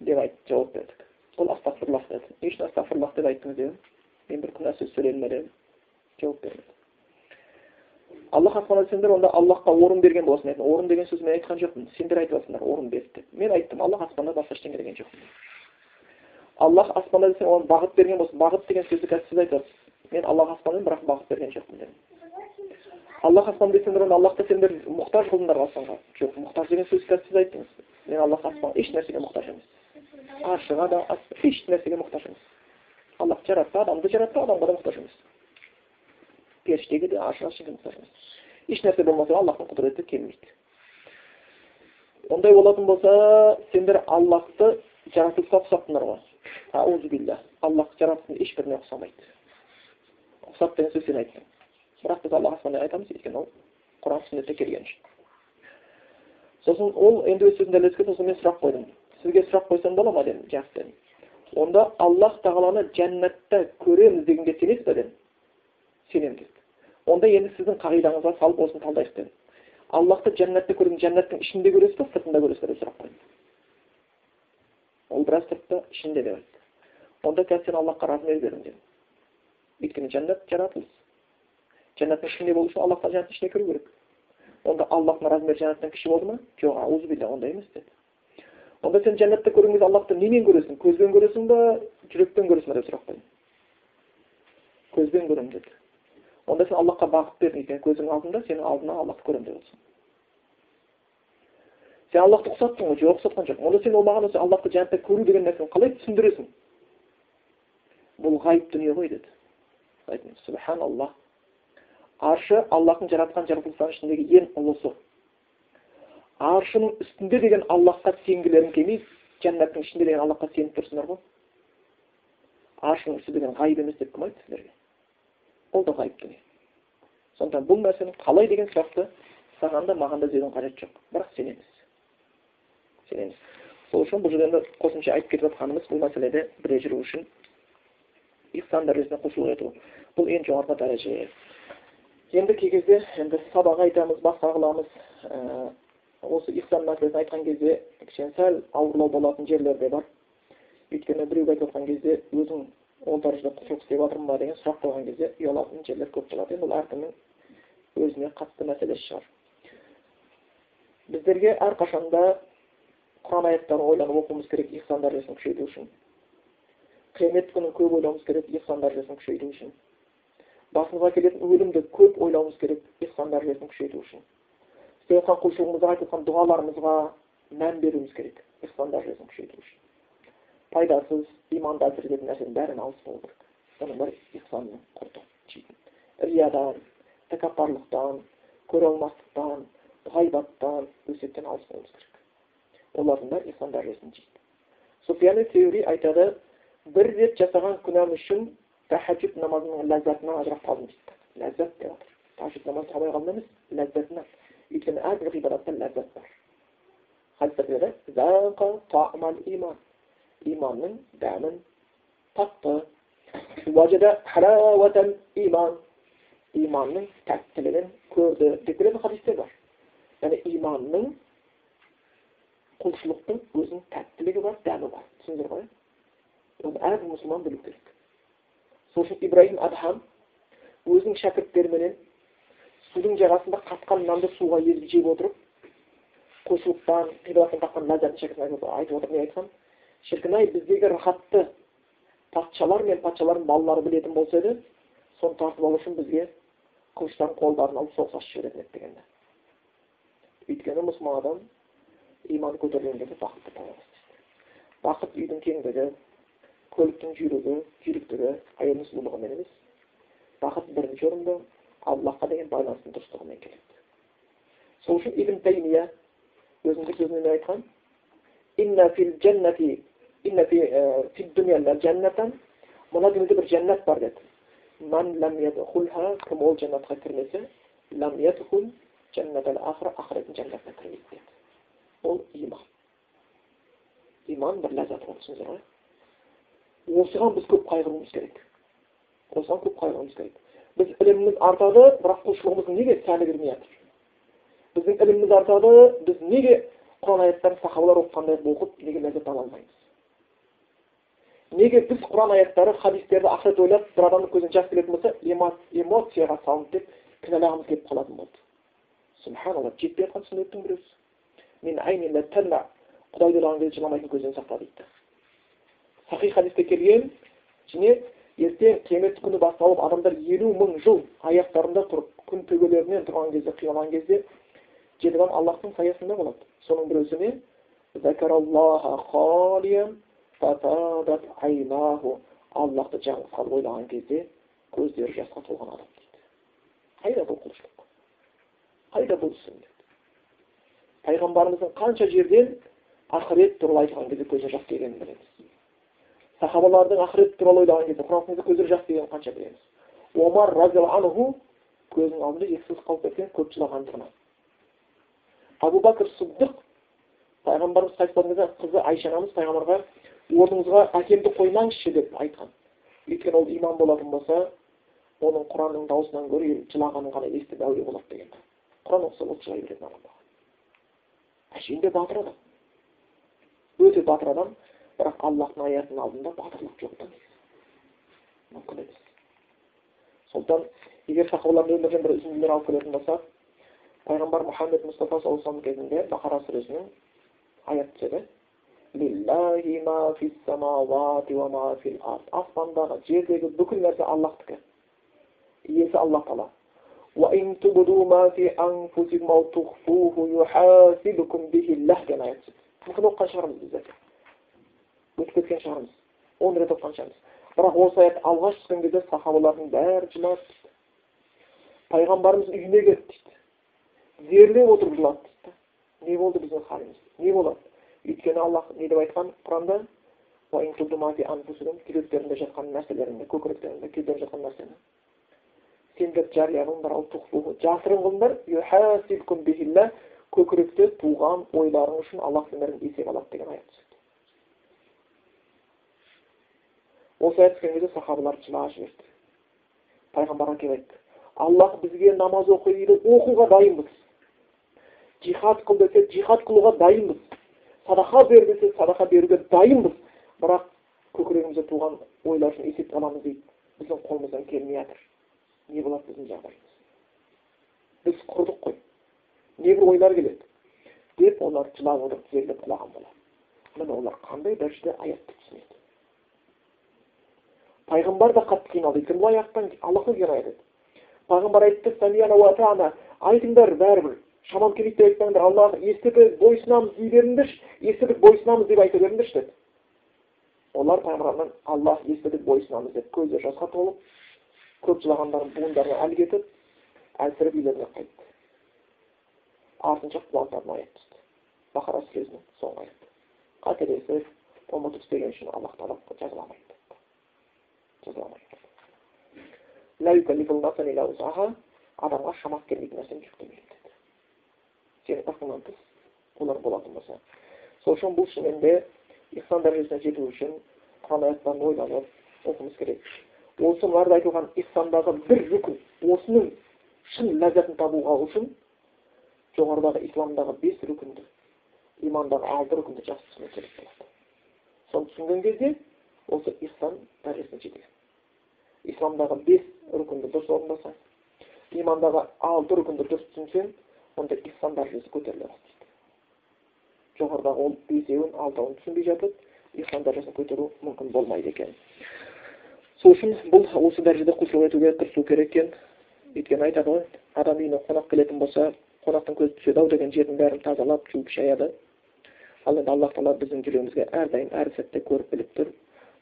деп айтып жауап бердік. Ол астағфирлах деді. Не үшін астағфирлах деп айттыңыз дедім. Мен бір күнә сөз сөйледім бе дедім. Жауап бермеді аллах аспанда десеңдер онда аллахқа орын берген боласың деді орын деген сөз мен айтқан жоқпын. Сендер айтып жатсыңдар орын берді деп. Мен айттым. Аллах аспанда басқа ештеңе деген жоқ аллах аспанда десең оған бағыт берген болса бағыт деген сөзді қазір сіз айтасыз. Мен аллах аспанда бірақ бағыт берген жоқпын дедім. Аллах аспан десеңдер онда аллахты сендер мұқтаж қылдыңдар аспанға жоқ мұқтаж деген сөз қазір сіз айттыңыз. Мен аллах аспан еш нәрсеге мұқтаж емес. Аршыға да еш нәрсеге мұқтаж емес. Аллах жаратты адамды жаратты адамға да мұқтаж емес. Періштеге де аршыға ешкімге мұқтаж емес. Еш нәрсе болмаса аллахтың құдіреті келмейді. Ондай болатын болса сендер аллахты жаратылысқа ұқсаттыңдар ғой. Аллах жаратылыстың ешбіріне ұқсамайды. Ұқсап деген сөз сен айттың. Бірақ біз аллаға сондай айтамыз өйткені ол құран сүннетте келген сосын ол енді өз сөзін дәлелдескен сосын мен сұрақ қойдым. Сізге сұрақ қойсам бола ма дедім жақсы дедім онда аллах тағаланы жәннатта көреміз дегенге сенесіз ба дедім. Сенемін деді. Онда енді сіздің қағидаңызға салып осыны талдайық дедім. Аллахты жәннатта көремін жәннаттың ішінде көресіз ба сыртында көресіз ба деп сұрақ қойдым. Ол біраз сыртта ішінде деп айтты. Онда қазір сен аллахқа размер бердің дедім. Өйткені жәннат жаратылыс. Жәннаттың ішінде болу үшін аллахқа жәннаттың ішіне кіру керек онда аллахтың размері жәннаттан кіші болды ма жоқ аузубилля ондай емес деді онда сен жәннатта көрген кезде аллахты немен көресің көзбен көресің ба жүрекпен көресің ба деп сұрақ қойдым көзбен көремін деді онда сен аллахқа бағыт бердің екен көзіңнің алдында сенің алдыңа аллахты көремін деп отырсың сен аллахты ұқсаттың ғой жоқ ұқсатқан жоқпын онда сен ол маған осы аллахты жәннатта көру деген нәрсені қалай түсіндіресің бұл ғайып дүние ғой деді айттым субханаллах аршы аллахтың жаратқан жаратылыстардың ішіндегі ең ұлысы. Аршының үстінде деген аллахқа сенгілерің келмейді жәннаттың ішінде деген аллахқа сеніп тұрсыңдар ғой. Аршының үсті деген ғайып емес деп кім айтты сіздерге? Ол да ғайып дүние. Сондықтан бұл нәрсенің қалай деген сұрақты саған да маған да іздеудің қажеті жоқ. Бірақ сенеміз. Сенеміз. Сол үшін бұл жерде қосымша айтып кетіп жатқанымыз бұл мәселеде біре жүру үшін ихсан дәрежесіне құлшылық ету бұл ең жоғарғы дәреже. Енді кей кезде енді сабақ айтамыз басқа қыламыз осы ихсан мәселесін айтқан кезде кішкене сәл ауырлау болатын жерлер де бар өйткені біреуге айтып жатқан кезде өзің ол дәрежеде құлшылық істеп жатырмын ба деген сұрақ қойған кезде ұялатын жерлер көп болады енді ол әркімнің өзіне қатысты мәселесі шығар біздерге әрқашанда құран аяттарын ойланып оқуымыз керек ихсан дәрежесін күшейту үшін қиямет күнін көп ойлауымыз керек ихсан дәрежесін күшейту үшін басымызға келетін өлімді көп ойлауымыз керек ихсан дәрежесін күшейту үшін. Істеп жатқан құлшылығымызға айтып жатқан дұғаларымызға мән беруіміз керек ихсан дәрежесін күшейту үшін. Пайдасыз иманды әлсірететін нәрсенің бәрін алыс болу керек соның бәрі ихсанның құрты риядан тәкаппарлықтан көре алмастықтан ғайбаттан өсектен алыс болуымыз керек. Олардың бәрі ихсан дәрежесін жейді айтады бір рет жасаған күнәм үшін тахаджуд намазының ләззатынан ажырап қалдым дейді ләззат деп жатыр тахаджуд намазын қабай қалдым емес ләззатынан өйткені әрбір ғибадаттан ләззат бар хадистерде зақа таъмал иман иманның дәмін татты уажада халауатал иман иманның тәттілігін көрді деп келетін хадистер бар яғни иманның құлшылықтың өзінің тәттілігі бар дәмі бар түсіндіңіздер ғой оны әрбір мұсылман білу керек үшін ибраһим адхам өзінің шәкірттеріменен судың жағасында қатқан нанды суға езіп жеп отырып құлшылықтан ғибадаттан тапқан ләззатын шәкіртіне айтып отыр не айтқан шіркін ай біздегі рахатты патшалар мен патшалардың балалары білетін болса еді соны тартып алу үшін бізге қылыштарын қолдарын алып соғыс ашып жіберетін еді дегенде өйткені мұсылман адам иманы көтерілген кезде бақытты бақыт үйдің кеңдігі көліктің жүйрігі жүйріктігі әйелдің сұлулығымен емес бақыт бірінші орында аллахқа деген байланыстың дұрыстығымен келеді. Сол үшін ибн таймия өзінің сөзінде айтқан инна фил инна фи фи джаннатан мына дүниеде бір жәннат бар деді. Ол жәннатқа кірмесе ол иман иман бір ләззат ол ғой осыған біз көп қайғыруымыз керек. Осыған көп қайғыруымыз керек. Біз іліміміз артады бірақ құлшылығымыз неге сәні кірмей жатыр? Біздің іліміміз артады біз неге құран аяттарын сахабалар оқығандай оқып неге ләззат ала алмаймыз? Неге біз құран аяттары хадистерді ақырет ойлап бір адамның көзіне жас келетін болса эмоцияға салынып деп кінәлағымыз келіп қалатын болды. Субханалла жетпей жатқан сүннеттің біреусі. Құдайды ойлаған кезде жыламайтын көзден сақта дейді. Сахи хадисте келген? Және ертең қиямет күні басталып адамдар елу мың жыл аяқтарында тұрып күн төбелерінен тұрған кезде қиналған кезде жетіп аллахтың саясында болады. Соның біреусі не? Аллахты жаңылып қалып ойлаған кезде көздері жасқа толған адам дейді. Қайда бұл құлшылық? Қайда бұл сүннет? Пайғамбарымыздың қанша жерден ақырет туралы айтқан кезде көзіне жас келгенін білеміз. Сахабалардың ақырет туралы ойлаған кезде құран кезде көздері жас келгенін қанша білеміз омар разиаллаху анху көзінің алдында еріксіз қалып кеткен көп жылағандығынан абу бәкір сыдық пайғамбарымыз қайтыс болған кезде қызы айша анамыз пайғамбарға орныңызға әкемді қоймаңызшы деп айтқан өйткені ол имам болатын болса оның құранның даусынан гөрі жылағанын ғана естіп әуре болады деген құран оқыса ол жылай беретін адам болған әшейін де батыр адам өте батыр адам Bırak Allah'ın ayarının altında batılık yoktur. Mümkün edilsin. Sultan, eğer sahabalarını öldürgen bir üzümler alıp edersin olsa, Peygamber Muhammed Mustafa sallallahu aleyhi ve sellem kezinde Bakara suresinin ayet içeri. Lillahi ma fis semavati ve ma fil ard. Asmandağı, cerdeki bütün nerse Allah'tıkı. İyisi Allah tala. وَاِنْ تُبُدُوا مَا فِي أَنْفُسِكُمْ اَوْ تُخْفُوهُ يُحَاسِبُكُمْ بِهِ اللّٰهِ ayet. Bunu okan şarımız bize. Кеткен шығармыз он рет оқыған шығармыз. Бірақ осы аят алғаш түскен кезде сахабалардың бәрі жылады дейді. Пайғамбарымыз үйіне кетті дейді. Зерлеп отырып жылады дейді. Не болды біздің халіміз? Не болады? Өйткені аллах не деп айтқан құранда? Жүректерінде жатқан нәрселеріңді көкіректеріңде кеудеде жатқан нәрсені. Сендер жария қылыңдар жасырын қылыңдар көкіректе туған ойларың үшін аллах сендерден есеп алады деген аят түседі. Осы аят кезде сахабалар жылап жіберді пайғамбарға келіп айтты аллах бізге намаз оқы дейді оқуға дайынбыз жихад қыл десе жихад қылуға дайынбыз садақа бер десе садақа беруге дайынбыз бірақ көкірегімізде туған ойлар үшін есеп аламыз дейді біздің қолымыздан келмей жатыр не болады біздің жағдайымыз біз құрдық қой не бір ойлар келеді деп олар жылап отырып тізерлеп құлаған болады міне олар қандай дәрежеде аятты түсінеді пайғамбар да қатты қиналды. Өйткені бұл аяттан аллахтан еді пайғамбар айтты айтыңдар бәрібір. Шамам келмейді деп айтпаңдар аллах естідік бойсынамыз дей беріңдерші естідік бойсынамыз деп айта беріңдерші деді. Олар пайғамбардан аллах естідік бойсынамыз деп көздері жасқа толып көп жылағандардың буындарына әл кетіп әлсіреп үйлеріне қайтты. Артынша қуантатын аят түсті. Бақара сүресінің соңғы аяты қателесіп ұмытып істеген үшін аллах тағала жазаламайды адамға шамасы келмейтін нәрсені жүктемейді деді. Сенің тыс олар болатын болса. Сол үшін бұл шынымен де ихсан дәрежесіне жету үшін құран аяттарын ойланып оқуымыз керек. Осы мыналарда айтылған исламдағы бір рүкін осының шын ләззатын табуға үшін жоғарыдағы исламдағы осы ислам дәрежесіне жетеді исламдағы бес рүкінді дұрыс орындасаң имандағы алты рүкінді дұрыс түсінсең онда ислам дәрежесі көтеріле бастайды жоғарыдағы ол бесеуін алтауын түсінбей жатып ислам дәрежесін көтеру мүмкін болмайды екен сол үшін бұл осы дәрежеде құлшылық етуге тырысу керек екен өйткені айтады ғой адам үйіне қонақ келетін болса қонақтың көзі түседі ау деген жердің бәрін тазалап жуып шаяды ал енді аллах тағала біздің жүрегімізге әрдайым әр сәтте көріп біліп тұр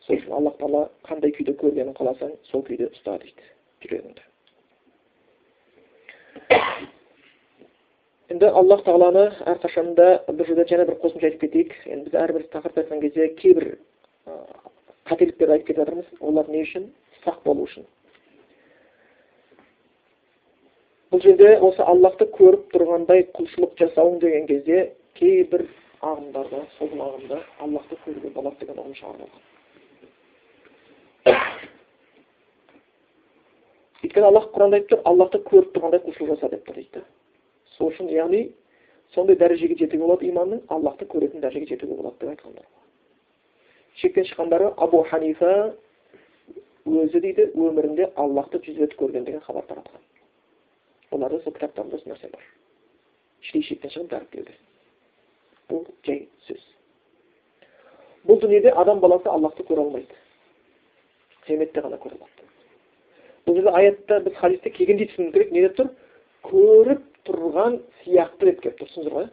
сол үшін аллах тағала қандай күйде көргенін қаласаң сол күйде ұста дейді жүрегіңді енді аллах тағаланы әрқашанда бұл жерде және бір қосымша айтып кетейік енді біз әрбір тақырыпты айтқан кезде кейбір қателіктерді айтып кетіп жатырмыз олар не үшін сақ болу үшін бұл жерде осы аллахты көріп тұрғандай құлшылық жасауың деген кезде кейбір ағымдарда сол ағымда аллахты көруге болады деген ұғым шығарылған өйткені аллах құранда айтып тұр аллахты көріп тұрғандай құлшылық жаса деп тұр дейді. Сол үшін яғни сондай дәрежеге жетуге болады иманның аллахты көретін дәрежеге жетуге болады деп айтқандар шектен шыққандары абу ханифа өзі дейді өмірінде аллахты жүз рет көрген деген хабар таратқан. Оларда сол кітаптарында осы нәрсе бар. Іштей шектен шығып дәріптеуде бұл жай сөз. Бұл дүниеде адам баласы аллахты көре алмайды. Қияметте ғана көре алады бұл жерде аятта біз хадисте келгендей түсінуіміз керек не деп тұр көріп тұрған сияқты деп келіп тұр түсіндіңіздер ғой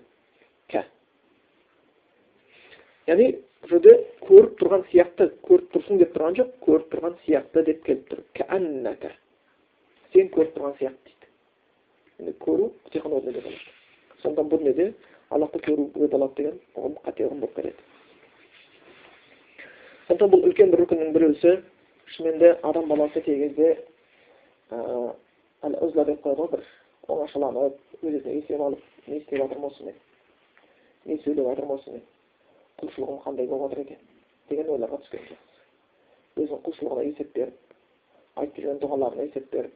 кә яғни бұл жерде көріп тұрған сияқты көріп тұрсың деп тұрған жоқ көріп тұрған сияқты деп келіп тұр кәәннәка сен көріп тұрған сияқты дейді енді көру тек қана осы болады сондықтан бұл неде аллахты көруге болады деген ұғым қате ұғым болып келеді сондықтан бұл үлкен бір рүкіннің біреусі шынымен адам баласы кей кезде ұзла деп қояды ғой бір оңашаланып өз өзіне есеп алып не істеп жатырмын осымен не сөйлеп жатырмын осымен құлшылығым қандай болып жатыр екен деген ойларға түскен жоқсыз өзінің құлшылығына есеп беріп айтып жүрген дұғаларына есеп беріп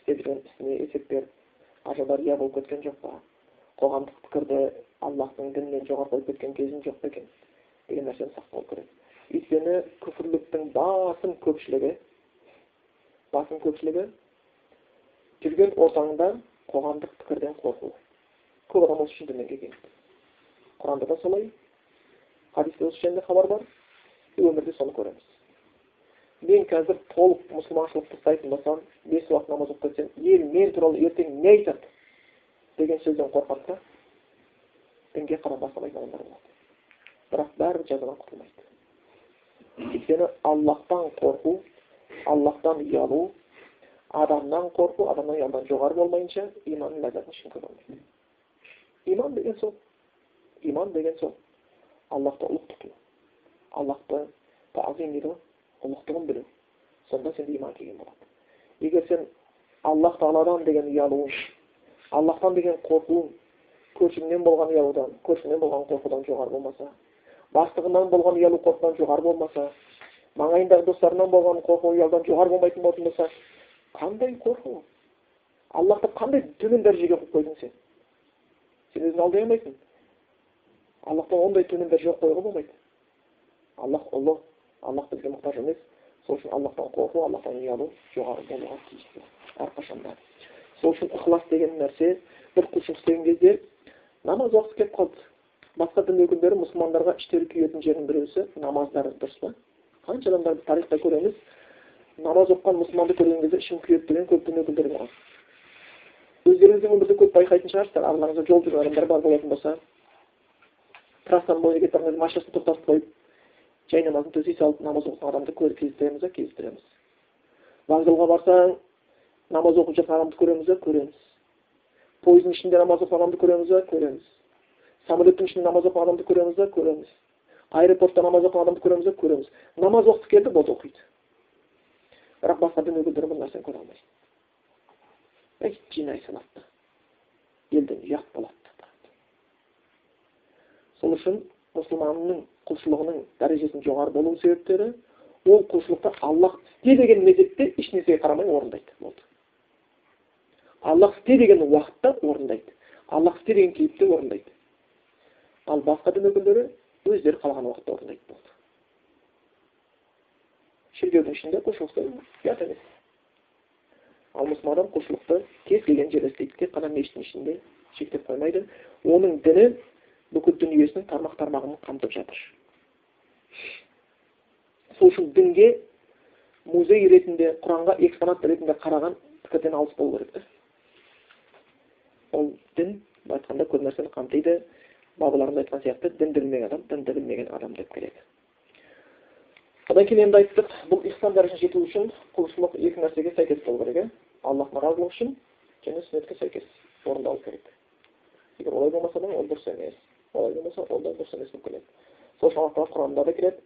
істеп жүрген ісіне есеп беріп ажалдар рия болып кеткен жоқ па қоғамдық пікірді аллахтың дінінен жоғары қойып кеткен кезім жоқ па екен деген нәрсені сақ болу керек өйткені күпірліктің басым көпшілігі басым көпшілігі жүрген ортаңда қоғамдық пікірден қорқу. Көп адам осы үшін келген құранда да солай хадисте осы жөнінде хабар бар. Өмірде соны көреміз. Мен қазір толық мұсылманшылықты ұстайтын болсам бес уақыт намаз оқып кетсем ел мен туралы ертең не айтады деген сөзден қорқады да дінге қадам баспайтын адамдар болады. Бірақ бәрібір жазадан құтылмайды. Өйткені аллахтан қорқу аллахтан ұялу адамнан қорқу адамнан ұялудан жоғары болмайынша иманның ләззатын ешкім көре алмайды иман деген сол иман деген сол аллахты ұлық тұту аллахты тағзим дейді ғой ұлықтығын білу. Сонда сенде иман келген болады. Егер сен аллах тағаладан деген ұялуың аллахтан деген қорқуың көршіңнен болған ұялудан көршіңнен болған қорқудан жоғары болмаса бастығынан болған ұялу қорқудан жоғары болмаса маңайындағы достарынан болған қорқу ұялудан жоғары болмайтын болатын болса қандай қорқу? Аллахты қандай төмен дәрежеге қойып қойдың сен? Сен өзіңді алдай алмайсың. Аллахтан ондай төмен дәреже қоюға болмайды. Аллах ұлы аллах бізге мұқтаж емес. Сол үшін аллахтан қорқу аллахтан ұялу жоғары болуға тиісті әрқашанда. Сол үшін ықылас деген нәрсе бір құлшылық істеген кезде намаз уақыты келіп қалды. Басқа дін өкілдері мұсылмандарға іштері күйетін жердің біреусі намаздары дұрыс па? Қанша адамдарды тарихта көреміз? Намаз оқыған мұсылманды көрген кезде ішім күйеді деген көп дін өкілдері болған өздеріңіз де өмірде көп байқайтын шығарсыздар араларыңызда жол жүрген адамдар бар болатын болса. Трассаның бойына кетіп бара машинасын тоқтатып қойып жай намазын төсей салып намаз оқыған адамды кездестіреміз ба кездестіреміз. Вокзалға барсаң намаз оқып жатқан адамды көреміз ба көреміз. Пойыздың ішінде намаз оқыған адамды көреміз ба көреміз. Самолеттің ішінде намаз оқыған адамды көреміз ба көреміз аэропортта намаз оқыған адамды көреміз ба көреміз намаз уақыты келді болды оқиды бірақ басқа дін өкілдері бұл нәрсені көре алмайды ей жинай салады елден ұят болады сол үшін мұсылманның құлшылығының дәрежесінің жоғары болу себептері ол құлшылықты аллах істе деген мезетте ешнәрсеге қарамай орындайды болды аллах істе деген уақытта орындайды аллах істе деген кейіпте орындайды ал басқа дін өкілдері өздері қалаған уақытта орындайтын болды. Шіркеудің ішінде құлшылықты ұят емес. Ал мұсылман адам құлшылықты кез келген жерде істейді тек қана мешіттің ішінде шектеп қоймайды. Оның діні бүкіл дүниесінің тармақ тармағын қамтып жатыр. Сол үшін дінге музей ретінде құранға экспонат ретінде қараған пікірден алыс болу керек ол дін былай айтқанда көп нәрсені қамтиды. Бабаларымыз айтқан сияқты дінді білмеген адам дінді білмеген адам деп келеді одан кейін енді айттық бұл ихсан дәрежесіне жету үшін құлшылық екі нәрсеге сәйкес болу керек иә аллахтың разылығы үшін және сүннетке сәйкес орындалу керек егер олай болмаса ол дұрыс емес олай болмаса ол да дұрыс емес болып келеді сол үшін алла тағала құранда да келеді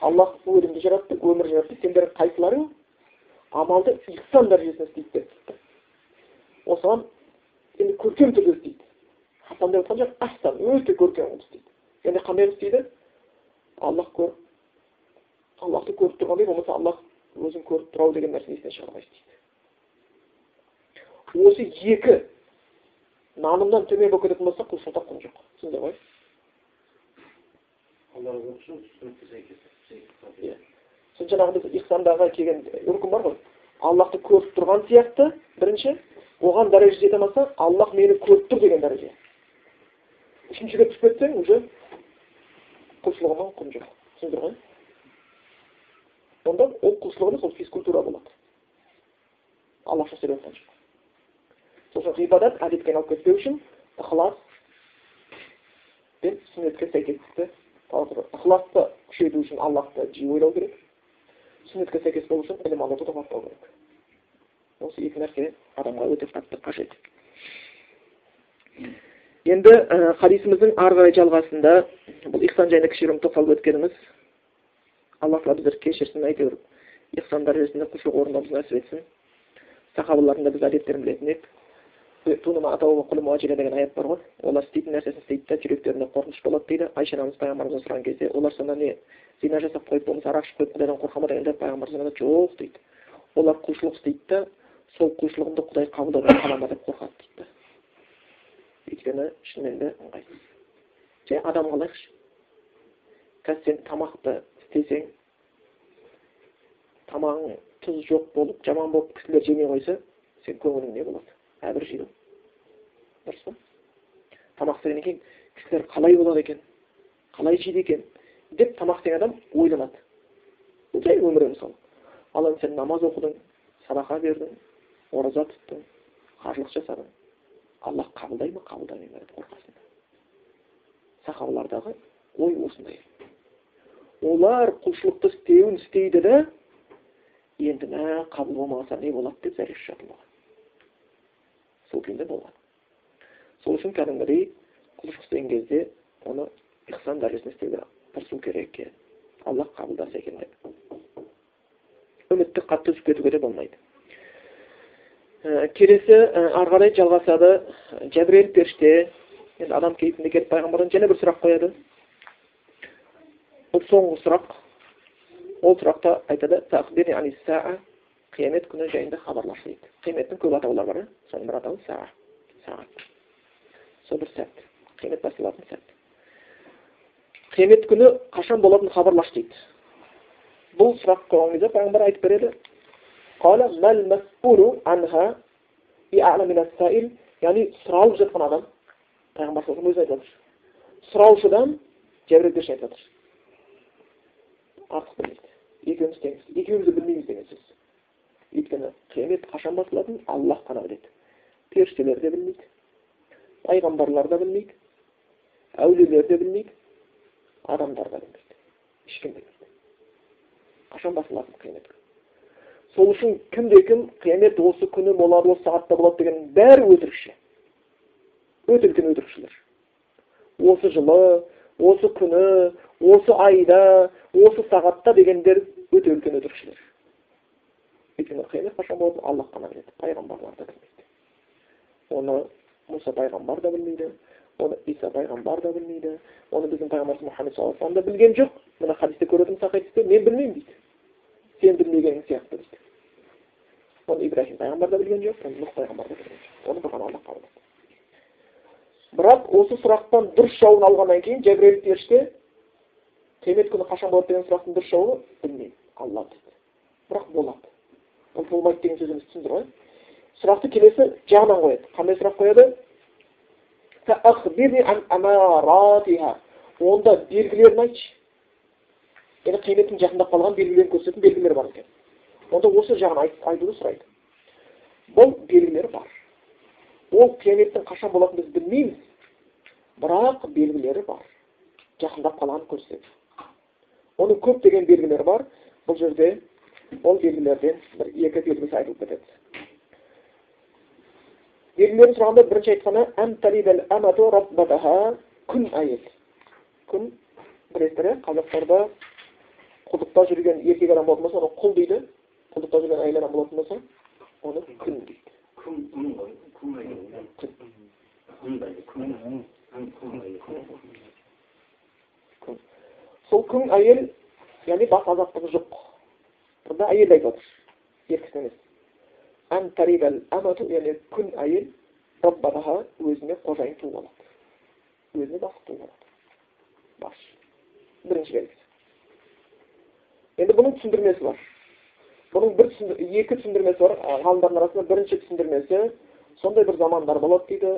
аллах өлімді жаратты өмір жаратты сендер қайсыларың амалды ихсан дәрежесінде істейді деп осыған енді көркем түрде істейді. Хасан деп жатқан жоқ ахсан өте көркем қылып істейді және қандай қылып істейді аллах көріп аллахты көріп тұрғандай болмаса аллах өзін көріп тұр ау деген нәрсені естен шығармай істейді. Осы екі нанымнан төмен болып кететін болса құлшылықта құн жоқ. Түсіндіңдер ғой сосын жаңағы біз ихсандағы келген үркім бар ғой. Аллахты көріп тұрған сияқты бірінші. Оған дәреже жете алмаса аллах мені көріп тұр деген дәреже. Үшіншіге түсіп кетсең уже құлшылығыңнан құн жоқ. Түсіндіңдер ғой онда ол құлшылық емес ол физкультура болады. Аллах жасап жатқан жоқ сол үшін ғибадат әдетке айналып кетпеу үшін ықылас пен сүннетке сәйкестікті ықыласты күшейту үшін аллахты жиі ойлау керек. Сүннетке сәйкес болу үшін ілім алуды доғарттау керек. Осы екі нәрсе адамға өте қатты қажет. Енді ә, хадисіміздің ары қарай жалғасында бұл ихсан жайында кішігірім тоқталып өткеніміз алла тағала біздерді кешірсін әйтеуір ихсан дәрежесінде құлшылық орындауымызды нәсіп етсін. Сахабалардың да біз әдеттерін білетін едік. Деген аят бар ғой. Олар істейтін нәрсесін істейді да жүректеріне қорқыныш болады дейді. Айша анамыз пайғамбарымыздан сұраған кезде олар сонда не зина жасап қойып болмаса арақ ішіп қойып құдайдан қорқа ма дегенде пайғамбарымыз жоқ дейді. Олар құлшылық істейді да сол құлшылығымды құдай қабылдаудан қала ма деп қорқады дейді. Өйткені шынымен де ыңғайсыз. Жай адам қалайықшы. Қазір сен тамақты істесең тамағың тұз жоқ болып жаман болып кісілер жемей қойса сен көңілің не болады? Әбір жейді дұрыс па тамақ істегеннен кейін кісілер қалай болады екен? Қалай жейді екен? деп тамақ істеген адам ойланады. Жай өмірі мысалы. Ал енді сен намаз оқыдың садақа бердің ораза тұттың қажылық жасадың аллах қабылдай ма қабылдамай ма деп қорқасың сахабалардағы ой осындай. Олар құлшылықты істеуін істейді да енді мә қабыл болмаса не болады деп зәресі жатылған сол күйінде болған. Сол үшін кәдімгідей құлшылық істеген кезде оны ихсан дәрежесінде істеуге тырысу керек екен. Аллах қабылдаса екен деп. Үмітті қатты үзіп кетуге де болмайды. Келесі ә, ары қарай жалғасады. Жәбірел періште. Енді адам кейпінде келіп пайғамбардан және бір сұрақ қояды. Бұл соңғы сұрақ. Ол сұрақта айтады қиямет күні жайында хабарлашы дейді қияметтің көп атаулары бар соның бір атауы саа сағат сол бір сәт. Қиямет басталатын сәт. Қиямет күні қашан болатынын хабарлашы дейді. Бұл сұрақ қойған кезде пайғамбар айтып береді яғни сұралып жатқан адам пайғамбар өзі айтып жатыр сұраушыдан жәбірел айтып жатыр артық білмейді екеуміз теңіз екеуміз де білмейміз деген сөз өйткені қиямет қашан басталатынын аллах қана біледі періштелер де білмейді пайғамбарлар да білмейді әулиелер де білмейді адамдар да білмейді ешкім білмейді қашан басталатынын қиямет сол үшін кімде кім? Қиямет осы күні болады осы сағатта болады деген бәрі өтірікші өте үлкен өтірікшілер. Осы жылы осы күні осы айда осы сағатта дегендер өте үлкен өтірікшілер. Өйткені қиямет қашан болатынын аллах қана біледі. Пайғамбарлар да білмейді. Оны мұса пайғамбар да білмейді. Оны иса пайғамбар да білмейді. Оны біздің пайғамбарымыз мұхаммед саллаллаху алейhi да білген жоқ. Мына хадисте хадисте мен білмеймін дейді. Сен білмегенің сияқты дейді оны ибраһим пайғамбар да білген жоқ нұх пайғамбар да білген жоқ оны бір ғана аллах қабылдады бірақ осы сұрақтан дұрыс жауабын алғаннан кейін жәбірел періште қиямет күні қашан болады деген сұрақтың дұрыс жауабы білмеймін алла дейді бірақ болады ол болмайды деген сөзіміз түсіндір ғой сұрақты келесі жағынан қояды қандай сұрақ қояды онда белгілерін айтшы яғни қияметтің жақындап қалған белгілерін көрсететін белгілер бар екен онда осы жағын айтуды сұрайды бұл белгілер бар ол қияметтің қашан болатынын біз білмейміз бірақ белгілері бар жақындап қалғанын көрсетеді оның көптеген белгілері бар бұл жерде ол белгілерден бір екі белгісі айтылып кетеді белгілерін сұрағанда бірінші айтқаны күн әйел күн білесіздер иә қазақтарда құлдықта жүрген еркек адам болатын болса оны құл дейді құлдықта жүрген әйел адам болатын болса оны күн дейді сол күң әйел яғни бас азаттығы жоқ бұнда әйел айтып жатыр еркісі емес яғни күн әйел раббанаха өзіне қожайын туып алады өзіне бастық туып алады басшы бірінші белгісі енді бұның түсіндірмесі бар бұның бір екі түсіндірмесі бар ғалымдардың арасында бірінші түсіндірмесі сондай бір замандар болады дейді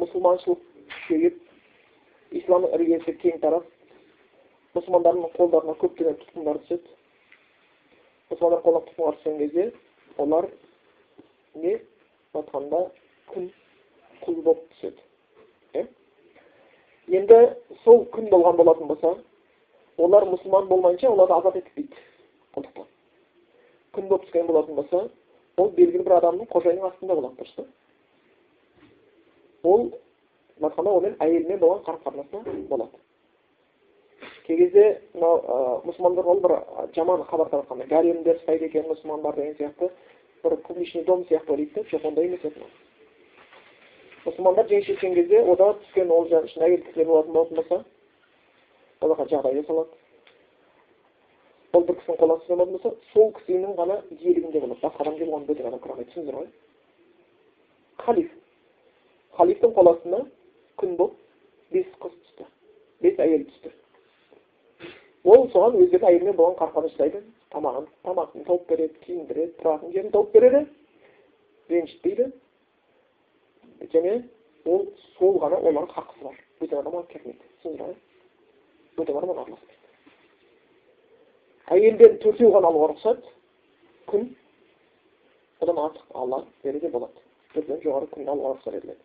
мұсылманшылық күшейіп ислам іргесі кең тарап мұсылмандардың қолдарына көптеген тұтқындар түседі мұсылмандар қолына тұтқынға түскен кезде олар не айтқанда күн құл болып түседі енді сол күн болған болатын болса олар мұсылман болмайынша оларды азат етпейді құлдықтан күн болып түскен болатын болса ол белгілі бір адамның қожайынның астында болады дұрыс па ол айтқанда онымен әйелімен болған қарым қатынасында болады. Кей кезде мынау мұсылмандар ол бір жаман хабар таратқанда гаремдер ұстайды екен мұсылман бар деген сияқты бір публичный дом сияқты ойлайды да жоқ ондай емес еді мұсылмандар жеңіс жеткен кезде ода түскен ол ішінде әйел кісілер болатын болатын болса оларға жағдай жасалады. Ол бір кісінің қол астында болатын болса сол кісінің ғана иелігінде болады басқа адам келіп оған бөтен адам кіре алмайды түсіндіңіздер ғой халиф халифтің қол астына күн болып бес қыз түсті бес әйел түсті ол соған өздерінің әйелімен болған қарқаны ұстайды тамағын тамағын тауып береді киіндіреді тұратын жерін тауып береді ренжітпейді және ол сол ғана олардың хақысы бар бөтен адам оған келмейді түсіндіңіздер ма бөтен адам араласпайды әйелден төртеу ғана алуға рұқсат күн одан артық алла беруге болады. Төртеуден жоғары күн алуға рұқсат етіледі.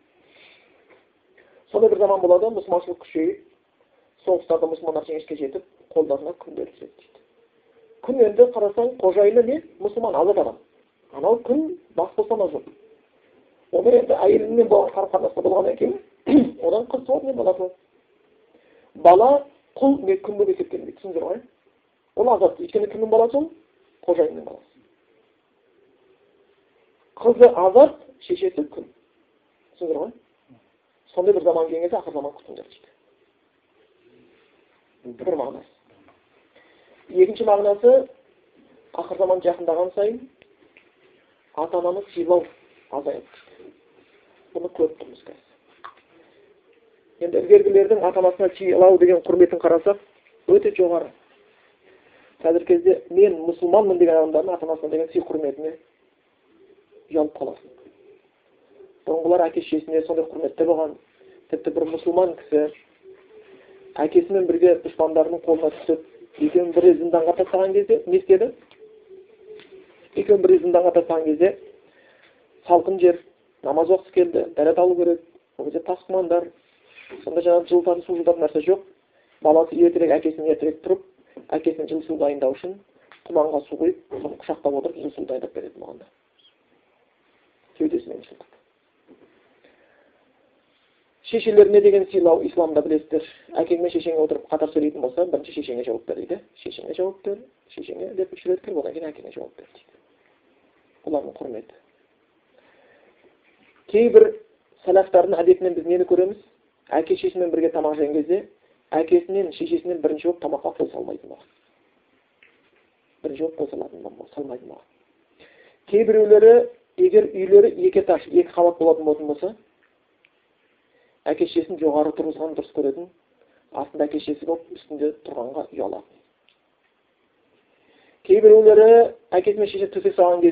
Сондай бір заман болады мұсылманшылық күшейіп соғыстарда мұсылмандар жеңіске жетіп қолдарына күндер түседі дейді. Күн енді қарасаң қожайыны не? Мұсылман азат адам. Анау күн бас бостандығы жоқ оны енді әйелімен болған қарым қатынаста болғаннан кейін одан қыз туады не бала туады бала құл не күн болып есептелінбейді. Түсіндіңіздер ғой ол азат өйткені кімнің баласы ол қожайынның баласы қызы азат шешесі күн түсіндіңіздер ғой сондай бір заман келген кезде ақыр заман күтіңдер дейді бір мағынасы екінші мағынасы ақыр заман жақындаған сайын ата ананы сыйлау азаяды бұны көріп тұрмыз қазір енді ілгергілердің ата анасына сыйлау деген құрметін қарасақ өте жоғары қазіргі кезде мен мұсылманмын деген адамдардың ата анасына деген сый құрметіне ұялып қаласың. Бұрынғылар әке шешесіне сондай құрметте болған. Тіпті бір мұсылман кісі әкесімен бірге дұшпандарының қолына түсіп екеуін бірі зынданға тастаған кезде не істеді? Екеуін бірі зынданға тастаған кезде салқын жер намаз уақыты келді дәрет алу керек ол кезде тас тұмандар сонда жаңағы жылытатын су жылытатын нәрсе жоқ. Баласы ертерек әкесінен ертерек тұрып әкесіне жылы дайындау үшін құманға су құйып соны құшақтап отырып жылы дайындап береді маған да. Кеудесімен жылытып шешелеріне деген сыйлау исламда білесіздер? Әкең мен шешең отырып қатар сөйлейтін болса бірінші шешеңе жауап бер дейді. Шешеңе жауап бер шешеңе деп үш рет кір одан кейін әкеңе жауап бер дейді. Олардың құрметі. Кейбір сәләфтардың әдетінен біз нені көреміз? Әке шешесімен бірге тамақ жеген кезде әкесінен шешесінен бірінші болып тамаққа қол салмайды маған. Бірінші болып қол салатын салмайды маған. Кейбіреулері егер үйлері екі этаж екі қабат болатын болатын болса әке шешесін жоғары тұрғызғанды дұрыс көретін астында әке шешесі болып үстінде тұрғанға ұялатын. Кейбіреулері әкесі мен шешесі төсек салған